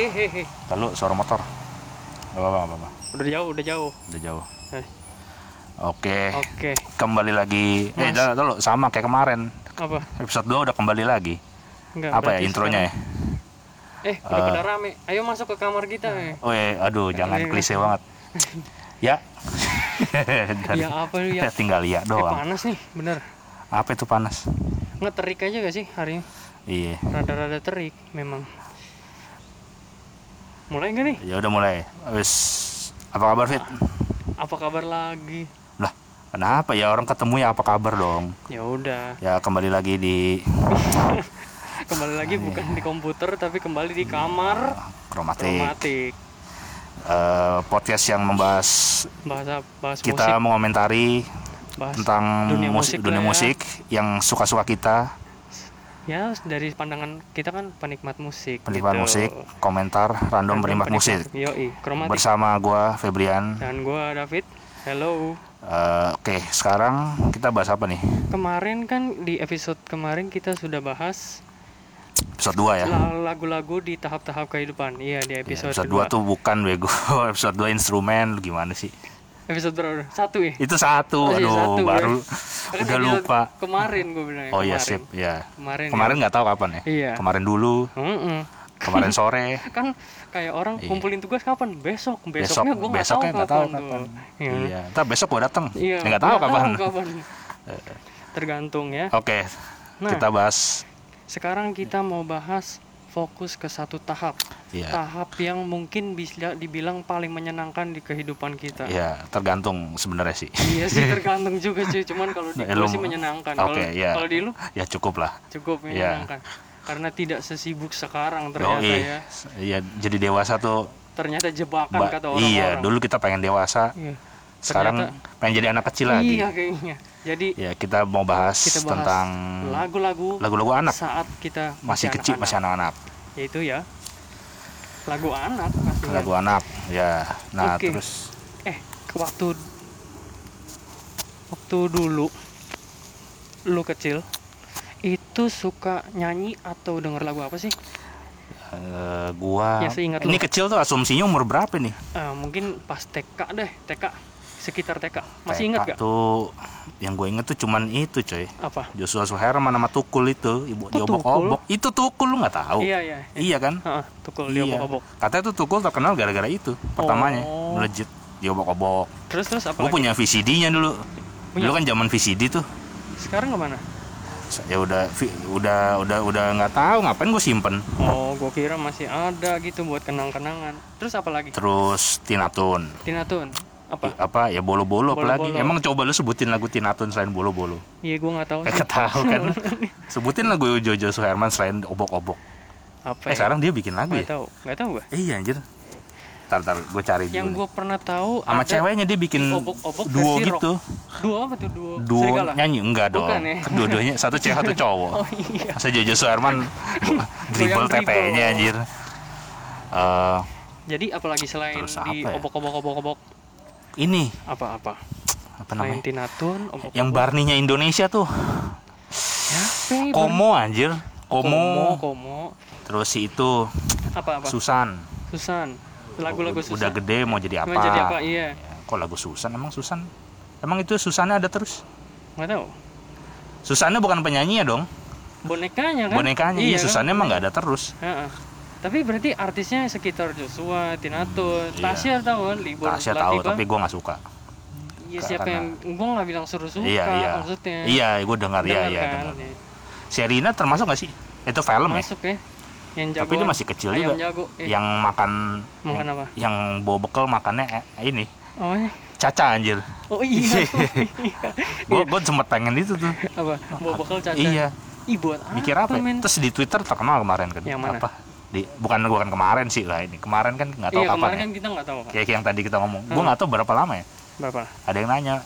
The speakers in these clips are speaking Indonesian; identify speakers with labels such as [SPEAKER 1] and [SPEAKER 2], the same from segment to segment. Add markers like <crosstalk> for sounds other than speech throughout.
[SPEAKER 1] hehehe
[SPEAKER 2] Lalu suara motor. Gak apa-apa, gak apa-apa.
[SPEAKER 1] udah jauh udah jauh
[SPEAKER 2] Udah jauh.
[SPEAKER 1] Eh.
[SPEAKER 2] Oke,
[SPEAKER 1] oke
[SPEAKER 2] kembali lagi. Eh,
[SPEAKER 1] Mas.
[SPEAKER 2] dah, dulu sama kayak kemarin.
[SPEAKER 1] apa
[SPEAKER 2] Episode 2 udah kembali lagi.
[SPEAKER 1] Enggak,
[SPEAKER 2] Apa ya intronya ya?
[SPEAKER 1] sekarang- eh udah
[SPEAKER 2] Eh.
[SPEAKER 1] pada rame ayo masuk ke kamar kita eh.
[SPEAKER 2] Oh, eh, aduh, jangan
[SPEAKER 1] Iya.
[SPEAKER 2] klise banget. <laughs> Ya. Dan- <laughs>
[SPEAKER 1] ya apa lu ya
[SPEAKER 2] tinggal ya
[SPEAKER 1] eh,
[SPEAKER 2] doang.
[SPEAKER 1] panas nih bener
[SPEAKER 2] Apa itu panas?
[SPEAKER 1] nggak terik aja gak sih hari ini
[SPEAKER 2] Iya.
[SPEAKER 1] rada-rada terik memang mulai nggak nih
[SPEAKER 2] Ya udah mulai. Wis apa kabar Fit?
[SPEAKER 1] apa kabar lagi
[SPEAKER 2] Lah, kenapa ya orang ketemu ya apa kabar dong?
[SPEAKER 1] ya udah
[SPEAKER 2] Ya kembali lagi di <laughs>
[SPEAKER 1] kembali lagi bukan di komputer tapi kembali di kamar
[SPEAKER 2] Kromatik.
[SPEAKER 1] kromatik
[SPEAKER 2] Eh, podcast yang membahas
[SPEAKER 1] bahasa bahas
[SPEAKER 2] kita
[SPEAKER 1] musik
[SPEAKER 2] mengomentari
[SPEAKER 1] bahas
[SPEAKER 2] tentang
[SPEAKER 1] dunia
[SPEAKER 2] musik
[SPEAKER 1] musik
[SPEAKER 2] dunia
[SPEAKER 1] ya.
[SPEAKER 2] musik yang suka-suka kita,
[SPEAKER 1] ya dari pandangan kita kan penikmat musik
[SPEAKER 2] penikmat
[SPEAKER 1] gitu.
[SPEAKER 2] musik, komentar random
[SPEAKER 1] Random
[SPEAKER 2] penikmat musik.
[SPEAKER 1] yoi kromatik
[SPEAKER 2] Bersama gua Febrian.
[SPEAKER 1] dan gua David hello
[SPEAKER 2] Eh, Oke, sekarang kita bahas apa nih?
[SPEAKER 1] kemarin kan di episode kemarin kita sudah bahas
[SPEAKER 2] Episode 2 ya.
[SPEAKER 1] la- lagu-lagu di tahap-tahap kehidupan iya di
[SPEAKER 2] Ya,
[SPEAKER 1] episode,
[SPEAKER 2] episode
[SPEAKER 1] kedua
[SPEAKER 2] 2 tuh bukan bego. <laughs> episode 2 instrumen gimana sih?
[SPEAKER 1] Episode berapa satu ya
[SPEAKER 2] Itu satu.
[SPEAKER 1] Oh, iya,
[SPEAKER 2] Aduh,
[SPEAKER 1] satu,
[SPEAKER 2] baru
[SPEAKER 1] Kan
[SPEAKER 2] udah lupa.
[SPEAKER 1] kemarin gue bilang ya,
[SPEAKER 2] Oh iya sip, ya.
[SPEAKER 1] kemarin
[SPEAKER 2] Kemarin
[SPEAKER 1] ya.
[SPEAKER 2] nggak tahu kapan ya?
[SPEAKER 1] Iya.
[SPEAKER 2] Kemarin dulu,
[SPEAKER 1] Mm-mm.
[SPEAKER 2] kemarin sore. <laughs>
[SPEAKER 1] kan kayak orang
[SPEAKER 2] Iya.
[SPEAKER 1] kumpulin tugas kapan besok
[SPEAKER 2] besok
[SPEAKER 1] besoknya gue nggak tahu
[SPEAKER 2] nggak tahu
[SPEAKER 1] kapan,
[SPEAKER 2] kapan.
[SPEAKER 1] tuh. Iya.
[SPEAKER 2] Iya, ntar besok gua datang.
[SPEAKER 1] Iya,
[SPEAKER 2] Ya, nggak tahu kapan.
[SPEAKER 1] kapan. <laughs> Tergantung ya.
[SPEAKER 2] Oke,
[SPEAKER 1] Nah.
[SPEAKER 2] kita bahas.
[SPEAKER 1] Sekarang kita mau bahas fokus ke satu tahap.
[SPEAKER 2] Iya,
[SPEAKER 1] Tahap yang mungkin bisa dibilang paling menyenangkan di kehidupan kita.
[SPEAKER 2] iya tergantung sebenarnya sih.
[SPEAKER 1] Iya sih <laughs> tergantung juga sih, cuman kalau di gue
[SPEAKER 2] lu-
[SPEAKER 1] sih menyenangkan. Kalau
[SPEAKER 2] Oke, iya.
[SPEAKER 1] kalau di lu
[SPEAKER 2] Ya cukup lah.
[SPEAKER 1] cukup
[SPEAKER 2] Iya.
[SPEAKER 1] menyenangkan. Karena tidak sesibuk sekarang ternyata
[SPEAKER 2] Yoi.
[SPEAKER 1] ya.
[SPEAKER 2] Iya, jadi dewasa tuh.
[SPEAKER 1] Ternyata jebakan
[SPEAKER 2] ba-
[SPEAKER 1] kata orang-orang.
[SPEAKER 2] iya, dulu kita pengen dewasa.
[SPEAKER 1] Iya.
[SPEAKER 2] Sekarang pengen jadi anak kecil lagi.
[SPEAKER 1] Iya kayaknya. Jadi
[SPEAKER 2] Ya, kita mau bahas,
[SPEAKER 1] kita bahas
[SPEAKER 2] tentang
[SPEAKER 1] lagu-lagu
[SPEAKER 2] lagu-lagu anak.
[SPEAKER 1] saat kita
[SPEAKER 2] Masih kecil,
[SPEAKER 1] anak-anak.
[SPEAKER 2] masih anak-anak.
[SPEAKER 1] Yaitu ya lagu anak pastinya.
[SPEAKER 2] Lagu anak. Ya. Nah,
[SPEAKER 1] Oke.
[SPEAKER 2] terus
[SPEAKER 1] Eh, waktu waktu dulu lu kecil itu suka nyanyi atau denger lagu apa sih?
[SPEAKER 2] eh, gua
[SPEAKER 1] Ya,
[SPEAKER 2] ini
[SPEAKER 1] lu.
[SPEAKER 2] kecil tuh asumsinya umur berapa nih?
[SPEAKER 1] Eh, mungkin pas TK deh, TK sekitar TK. Masih
[SPEAKER 2] TK
[SPEAKER 1] ingat gak?
[SPEAKER 2] Tuh yang gue inget tuh cuman itu coy.
[SPEAKER 1] Apa?
[SPEAKER 2] Joshua Suherman sama Tukul itu, ibu
[SPEAKER 1] Oh,
[SPEAKER 2] diobok-obok. Itu Tukul lu nggak tahu?
[SPEAKER 1] Iya iya.
[SPEAKER 2] Iya kan?
[SPEAKER 1] Heeh, tukul
[SPEAKER 2] Iya.
[SPEAKER 1] obok-obok.
[SPEAKER 2] Katanya tuh Tukul terkenal gara-gara itu pertamanya,
[SPEAKER 1] Oh.
[SPEAKER 2] legit diobok-obok.
[SPEAKER 1] Terus terus apa
[SPEAKER 2] Gue punya VCD-nya dulu.
[SPEAKER 1] Punya?
[SPEAKER 2] Dulu kan zaman VCD tuh.
[SPEAKER 1] Sekarang ke mana?
[SPEAKER 2] Ya udah udah udah udah nggak tahu ngapain gue simpen.
[SPEAKER 1] Oh, gua kira masih ada gitu buat kenang-kenangan. Terus apa lagi?
[SPEAKER 2] Terus Tinatun.
[SPEAKER 1] Tinatun. Apa?
[SPEAKER 2] Apa ya bolo-bolo apalagi. Emang coba lu sebutin lagu Tinatun selain bolo-bolo.
[SPEAKER 1] Iya, gua nggak tahu.
[SPEAKER 2] Kagak tahu kan. <laughs> Sebutin lagu Jojo Suherman selain obok-obok.
[SPEAKER 1] Apa?
[SPEAKER 2] Eh
[SPEAKER 1] ya?
[SPEAKER 2] sekarang dia bikin lagu
[SPEAKER 1] Nggak
[SPEAKER 2] ya?
[SPEAKER 1] tahu. Nggak tahu gua.
[SPEAKER 2] Iya anjir. Ntar, ntar gue cari
[SPEAKER 1] Yang
[SPEAKER 2] dulu.
[SPEAKER 1] gua pernah tahu
[SPEAKER 2] Sama ceweknya dia bikin
[SPEAKER 1] obok-obok
[SPEAKER 2] duo
[SPEAKER 1] versi rock.
[SPEAKER 2] gitu.
[SPEAKER 1] Duo apa tuh duo?
[SPEAKER 2] Duo
[SPEAKER 1] Serigala?
[SPEAKER 2] nyanyi enggak dong.
[SPEAKER 1] Bukan ya?
[SPEAKER 2] Kan Dua-duanya satu cewek satu cowok. <laughs>
[SPEAKER 1] Oh iya.
[SPEAKER 2] Masa Jojo Suherman <laughs> dribble
[SPEAKER 1] dribble.
[SPEAKER 2] anjir. Eh,
[SPEAKER 1] Jadi apalagi selain di
[SPEAKER 2] ya? Ini
[SPEAKER 1] apa-apa?
[SPEAKER 2] apa namanya?
[SPEAKER 1] Tinatun, obok-obok.
[SPEAKER 2] Yang Barninya Indonesia tuh.
[SPEAKER 1] Ya?
[SPEAKER 2] Komo anjir.
[SPEAKER 1] Komo,
[SPEAKER 2] Komo.
[SPEAKER 1] Komo.
[SPEAKER 2] Terus si itu
[SPEAKER 1] Apa-apa?
[SPEAKER 2] Susan.
[SPEAKER 1] Susan. Lagu-lagu Susan.
[SPEAKER 2] Udah gede mau jadi apa?
[SPEAKER 1] Mau jadi apa? Iya.
[SPEAKER 2] Ya, kok lagu Susan emang Susan? Emang itu Susannya ada terus?
[SPEAKER 1] Nggak tahu.
[SPEAKER 2] Susannya bukan penyanyi ya dong?
[SPEAKER 1] Bonekanya kan?
[SPEAKER 2] Bonekanya iya,
[SPEAKER 1] kan?
[SPEAKER 2] Susannya emang nggak ada terus.
[SPEAKER 1] Heeh. Tapi berarti artisnya sekitar Joshua, Tinatun,
[SPEAKER 2] Iya.
[SPEAKER 1] Tasya tahu kan? Libur
[SPEAKER 2] Tasya tahu
[SPEAKER 1] Latifah.
[SPEAKER 2] tapi gue nggak suka.
[SPEAKER 1] Iya siapa yang gue nggak bilang suruh suka
[SPEAKER 2] Iya iya.
[SPEAKER 1] maksudnya.
[SPEAKER 2] Iya, gue dengar iya
[SPEAKER 1] Dengar
[SPEAKER 2] iya
[SPEAKER 1] kan?
[SPEAKER 2] dengar.
[SPEAKER 1] Iya.
[SPEAKER 2] Sherina termasuk nggak sih? Itu film ya?
[SPEAKER 1] Masuk ya. Yang jago.
[SPEAKER 2] Tapi dia masih kecil juga.
[SPEAKER 1] jago. Eh,
[SPEAKER 2] Yang makan
[SPEAKER 1] Makan apa?
[SPEAKER 2] Yang bawa bekal makannya eh, ini
[SPEAKER 1] Oh, iya.
[SPEAKER 2] caca anjir.
[SPEAKER 1] oh iya. <laughs>
[SPEAKER 2] Gue gue sempet pengen itu tuh.
[SPEAKER 1] apa? Bawa bekal caca.
[SPEAKER 2] Iya.
[SPEAKER 1] Ih buat apa?
[SPEAKER 2] Mikir apa? ya?
[SPEAKER 1] men?
[SPEAKER 2] Terus di Twitter terkenal kemarin kan?
[SPEAKER 1] Yang mana?
[SPEAKER 2] Apa? Di bukan bukan kemarin sih lah ini. Kemarin kan nggak tahu
[SPEAKER 1] Iya
[SPEAKER 2] kapan
[SPEAKER 1] kemarin
[SPEAKER 2] ya.
[SPEAKER 1] kan kita nggak tahu kan.
[SPEAKER 2] Kayak yang tadi kita ngomong. Gue
[SPEAKER 1] Hmm.
[SPEAKER 2] nggak tahu berapa lama ya.
[SPEAKER 1] Berapa?
[SPEAKER 2] Ada yang nanya.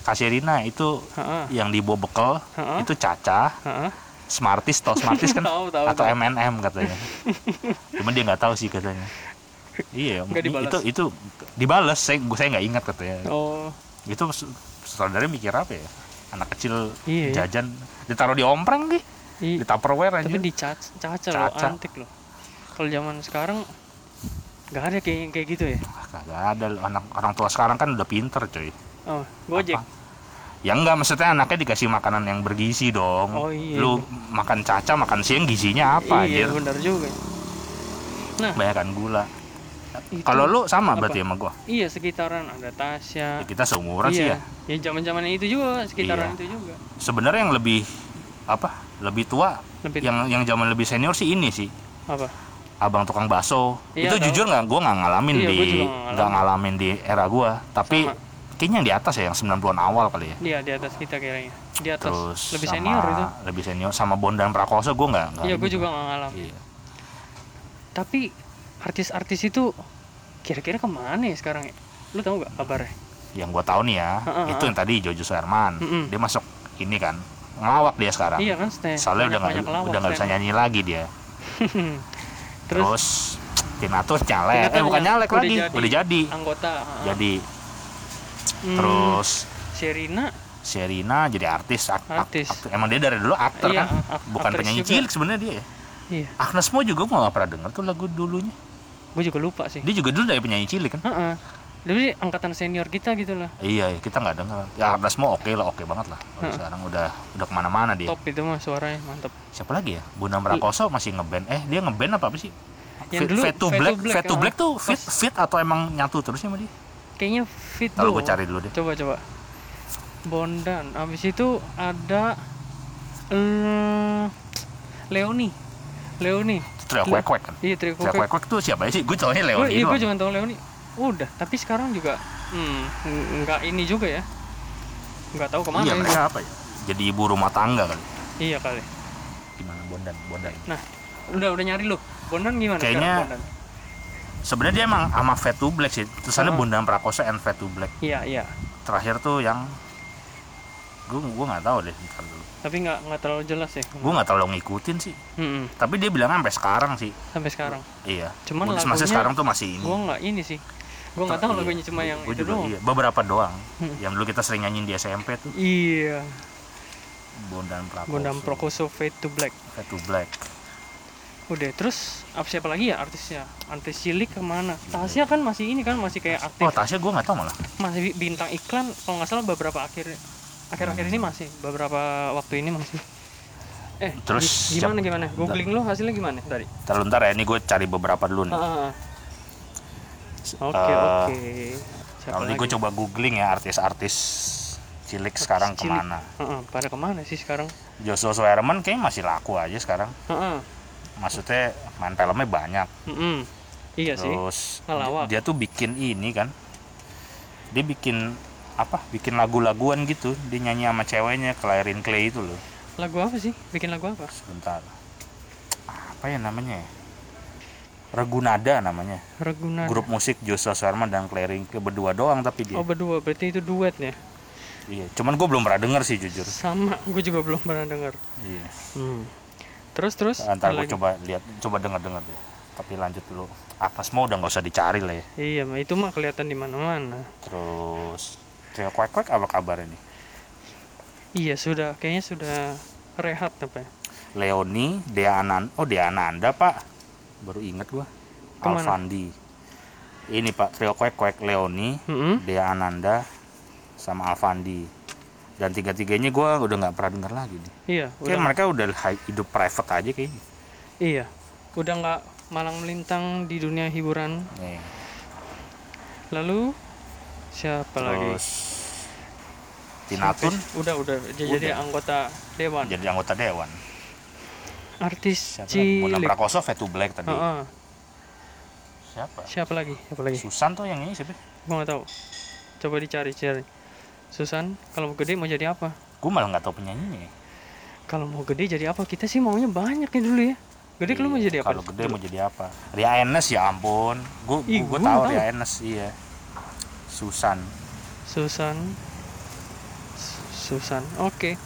[SPEAKER 2] Kak Sherina itu
[SPEAKER 1] Heeh.
[SPEAKER 2] yang dibawa bekal itu caca
[SPEAKER 1] Heeh.
[SPEAKER 2] Smarties tau Smarties kan <laughs>
[SPEAKER 1] Tahu, tahu,
[SPEAKER 2] atau
[SPEAKER 1] tahu.
[SPEAKER 2] M&M katanya cuman dia nggak tahu sih katanya iya <laughs> itu itu dibalas saya gue saya nggak ingat katanya
[SPEAKER 1] Oh,
[SPEAKER 2] itu saudara mikir apa ya anak kecil
[SPEAKER 1] Iya.
[SPEAKER 2] jajan ditaruh di ompreng
[SPEAKER 1] I-
[SPEAKER 2] di Tupperware aja
[SPEAKER 1] tapi di caca, caca loh
[SPEAKER 2] Caca.
[SPEAKER 1] antik loh kalau zaman sekarang nggak ada kayak kayak gitu ya?
[SPEAKER 2] Kagak ada. Anak orang tua sekarang kan udah pinter cuy.
[SPEAKER 1] Oh gojek?
[SPEAKER 2] Apa? ya enggak maksudnya anaknya dikasih makanan yang bergizi dong.
[SPEAKER 1] Oh, iya.
[SPEAKER 2] lu makan caca makan siang gizinya apa
[SPEAKER 1] iya
[SPEAKER 2] anjir?
[SPEAKER 1] benar juga. Nah
[SPEAKER 2] banyakan gula. kalau lu sama
[SPEAKER 1] apa?
[SPEAKER 2] berarti sama gua?
[SPEAKER 1] Iya sekitaran ada Tasya.
[SPEAKER 2] Ya, kita seumuran sih
[SPEAKER 1] iya.
[SPEAKER 2] ya.
[SPEAKER 1] Ya zaman zamannya itu juga sekitaran
[SPEAKER 2] Iya.
[SPEAKER 1] itu juga.
[SPEAKER 2] Sebenarnya yang lebih apa lebih tua
[SPEAKER 1] lebih
[SPEAKER 2] yang yang zaman lebih senior sih ini sih.
[SPEAKER 1] Apa
[SPEAKER 2] abang tukang bakso.
[SPEAKER 1] Iya,
[SPEAKER 2] itu
[SPEAKER 1] tahu.
[SPEAKER 2] jujur nggak gua nggak ngalamin
[SPEAKER 1] Iya,
[SPEAKER 2] di
[SPEAKER 1] nggak
[SPEAKER 2] ngalamin. di era gua. Tapi
[SPEAKER 1] Sama.
[SPEAKER 2] kayaknya yang di atas ya yang 90-an awal kali ya.
[SPEAKER 1] Dia di atas kita kayaknya. Di atas.
[SPEAKER 2] Terus
[SPEAKER 1] lebih
[SPEAKER 2] sama-
[SPEAKER 1] senior itu.
[SPEAKER 2] lebih senior sama Bondan Prakoso gua nggak
[SPEAKER 1] iya gue juga nggak ngalamin.
[SPEAKER 2] Iya.
[SPEAKER 1] tapi artis-artis itu kira-kira ke mana ya sekarang ya? Lu tahu nggak kabarnya?
[SPEAKER 2] Yang gua tahu nih ya
[SPEAKER 1] Heeh,
[SPEAKER 2] itu yang tadi Jojo Suherman.
[SPEAKER 1] Mm-mm.
[SPEAKER 2] dia masuk ini kan ngelawak dia sekarang.
[SPEAKER 1] Iya kan
[SPEAKER 2] soalnya udah nggak udah nggak bisa nyanyi lagi dia <laughs>
[SPEAKER 1] terus,
[SPEAKER 2] terus Tina Turner nyalek eh bukan nyalek
[SPEAKER 1] udah
[SPEAKER 2] lagi
[SPEAKER 1] jadi.
[SPEAKER 2] udah jadi
[SPEAKER 1] anggota heeh.
[SPEAKER 2] jadi
[SPEAKER 1] Hmm,
[SPEAKER 2] terus
[SPEAKER 1] Sherina
[SPEAKER 2] Sherina jadi artis, ak- ak-
[SPEAKER 1] Artis.
[SPEAKER 2] aktor. emang dia dari dulu aktor
[SPEAKER 1] Iya,
[SPEAKER 2] kan
[SPEAKER 1] ak-
[SPEAKER 2] bukan penyanyi
[SPEAKER 1] juga.
[SPEAKER 2] cilik sebenarnya dia ya.
[SPEAKER 1] iya
[SPEAKER 2] Agnes Mo juga gua nggak pernah denger tuh lagu dulunya
[SPEAKER 1] gue juga lupa sih
[SPEAKER 2] dia juga dulu dari penyanyi cilik kan
[SPEAKER 1] Heeh. Jadi angkatan senior kita gitu lah
[SPEAKER 2] iya kita nggak denger ya Agnes Mo oke lah oke banget lah
[SPEAKER 1] Heeh.
[SPEAKER 2] sekarang udah udah ke mana-mana dia
[SPEAKER 1] top itu mah suaranya mantep
[SPEAKER 2] siapa lagi ya Bunda Prakoso masih ngeband eh dia ngeband apa apa sih
[SPEAKER 1] Yang
[SPEAKER 2] Fit-
[SPEAKER 1] dulu,
[SPEAKER 2] to Black, Fade to
[SPEAKER 1] ah.
[SPEAKER 2] Black tuh fit, fit atau emang nyatu terusnya sama dia?
[SPEAKER 1] kayaknya fit doang.
[SPEAKER 2] gue cari dulu deh.
[SPEAKER 1] coba coba Bondan abis itu ada eh Leoni Leoni
[SPEAKER 2] Trio Kwek Kwek kan?
[SPEAKER 1] iya trio
[SPEAKER 2] Trio Kwek Kwek tuh siapa ya sih? Gue taunya
[SPEAKER 1] gue
[SPEAKER 2] Leoni
[SPEAKER 1] iya,
[SPEAKER 2] doang.
[SPEAKER 1] gue cuma tahu Leoni udah tapi sekarang juga hmm, ng- nggak ini juga ya nggak tahu ke mana
[SPEAKER 2] Iya
[SPEAKER 1] ya.
[SPEAKER 2] mereka apa ya? Jadi ibu rumah tangga kali.
[SPEAKER 1] iya kali
[SPEAKER 2] Gimana Bondan? Bondan.
[SPEAKER 1] udah udah nyari lu Bondan gimana
[SPEAKER 2] Kayaknya-
[SPEAKER 1] Bondan
[SPEAKER 2] Sebenarnya dia emang sama Fade to Black sih. Tulisannya
[SPEAKER 1] Ah.
[SPEAKER 2] Bondan Prakoso and Fade to Black.
[SPEAKER 1] iya iya
[SPEAKER 2] Terakhir tuh yang gue gue nggak tahu deh. Ntar dulu.
[SPEAKER 1] tapi nggak nggak terlalu jelas ya
[SPEAKER 2] Gue nggak terlalu ngikutin sih.
[SPEAKER 1] Mm-mm,
[SPEAKER 2] Tapi dia bilang sampai sekarang sih.
[SPEAKER 1] sampai sekarang
[SPEAKER 2] Iya.
[SPEAKER 1] Cuman
[SPEAKER 2] Terus masih
[SPEAKER 1] lagunya-
[SPEAKER 2] sekarang tuh masih ini.
[SPEAKER 1] gua nggak ini sih gua nggak tahu
[SPEAKER 2] Iya.
[SPEAKER 1] lagunya cuma yang
[SPEAKER 2] Gua
[SPEAKER 1] itu
[SPEAKER 2] juga,
[SPEAKER 1] doang
[SPEAKER 2] Iya. Beberapa doang.
[SPEAKER 1] Hmm.
[SPEAKER 2] Yang dulu kita sering nyanyiin di SMP tuh.
[SPEAKER 1] iya
[SPEAKER 2] Bondan Prakoso.
[SPEAKER 1] Gondam Prokoso Fade to Black
[SPEAKER 2] Fade to Black.
[SPEAKER 1] udah terus apa siapa lagi ya artisnya artis cilik ke mana Tasya kan masih ini kan masih kayak aktif
[SPEAKER 2] Oh Tasya gue nggak tahu malah.
[SPEAKER 1] masih bi- bintang iklan kalau nggak salah beberapa akhir akhir-akhir ini masih beberapa waktu ini masih eh
[SPEAKER 2] Terus
[SPEAKER 1] gi- gimana
[SPEAKER 2] siapa-
[SPEAKER 1] gimana googling lo hasilnya gimana tadi
[SPEAKER 2] Ntar ntar ya, ini gue cari beberapa dulu nih.
[SPEAKER 1] Ah, ah, ah. Oke
[SPEAKER 2] Eh,
[SPEAKER 1] oke siapa
[SPEAKER 2] Nanti gue coba googling ya artis-artis cilik sekarang
[SPEAKER 1] cilik.
[SPEAKER 2] ke mana.
[SPEAKER 1] Heeh, pada ke mana sih sekarang
[SPEAKER 2] Joshua Suherman kayaknya masih laku aja sekarang.
[SPEAKER 1] Heeh,
[SPEAKER 2] Maksudnya main filmnya banyak.
[SPEAKER 1] mm-mm. iya sih
[SPEAKER 2] Terus dia, dia tuh bikin ini kan. Dia bikin apa? Bikin lagu-laguan gitu. Dia nyanyi sama ceweknya Clarin Clay itu loh.
[SPEAKER 1] lagu apa sih bikin lagu apa
[SPEAKER 2] Sebentar. Apa ya namanya ya? Ragunada namanya.
[SPEAKER 1] Ragunan
[SPEAKER 2] Grup musik Joshua Suherman dan Clarin Clay berdua doang tapi dia.
[SPEAKER 1] oh berdua berarti itu duet ya
[SPEAKER 2] Iya. Cuman gue belum pernah denger sih jujur.
[SPEAKER 1] sama gue juga belum pernah dengar
[SPEAKER 2] Iya.
[SPEAKER 1] hmm. terus terus
[SPEAKER 2] Ntar gue coba lihat, coba denger denger deh. Tapi lanjut dulu. Apa semua udah nggak usah dicari lah ya.
[SPEAKER 1] iya mah itu mah kelihatan di mana-mana
[SPEAKER 2] Terus Trio Kwek Kwek apa kabar ini?
[SPEAKER 1] iya sudah kayaknya sudah rehat apa ya
[SPEAKER 2] Leoni, Dea Ananda, oh Dea Ananda pak, baru inget gua.
[SPEAKER 1] Ke mana?
[SPEAKER 2] Alfandi. Ini pak Trio Kwek Kwek Leoni,
[SPEAKER 1] Mm-mm.
[SPEAKER 2] Dea Ananda, sama Alfandi. Dan tiga-tiganya gua udah nggak pernah denger lagi nih.
[SPEAKER 1] iya
[SPEAKER 2] Kayak
[SPEAKER 1] udah
[SPEAKER 2] mereka udah hi- hidup private aja kayaknya.
[SPEAKER 1] iya udah nggak malang melintang di dunia hiburan
[SPEAKER 2] Nih.
[SPEAKER 1] lalu siapa lagi
[SPEAKER 2] Terus Tina
[SPEAKER 1] Siapa
[SPEAKER 2] Tun
[SPEAKER 1] sih? udah udah jadi
[SPEAKER 2] Udah.
[SPEAKER 1] anggota dewan
[SPEAKER 2] jadi anggota dewan.
[SPEAKER 1] Artis cilik
[SPEAKER 2] Prakoso, Fade to Black tadi.
[SPEAKER 1] Heeh.
[SPEAKER 2] Siapa?
[SPEAKER 1] siapa lagi siapa lagi
[SPEAKER 2] Susan tuh yang ini siapa?
[SPEAKER 1] gua nggak tahu coba dicari cari Susan kalau mau gede mau jadi apa
[SPEAKER 2] Gue malah nggak tahu penyanyinya. ya.
[SPEAKER 1] kalau mau gede jadi apa kita sih maunya banyak ya dulu ya gede kalau mau
[SPEAKER 2] Iya,
[SPEAKER 1] jadi apa
[SPEAKER 2] Kalau gede mau jadi apa? Ria Enes ya ampun. Gue
[SPEAKER 1] Ih,
[SPEAKER 2] gue
[SPEAKER 1] gua
[SPEAKER 2] tahu. Ria Enes iya. Susan.
[SPEAKER 1] Susan Su- Susan oke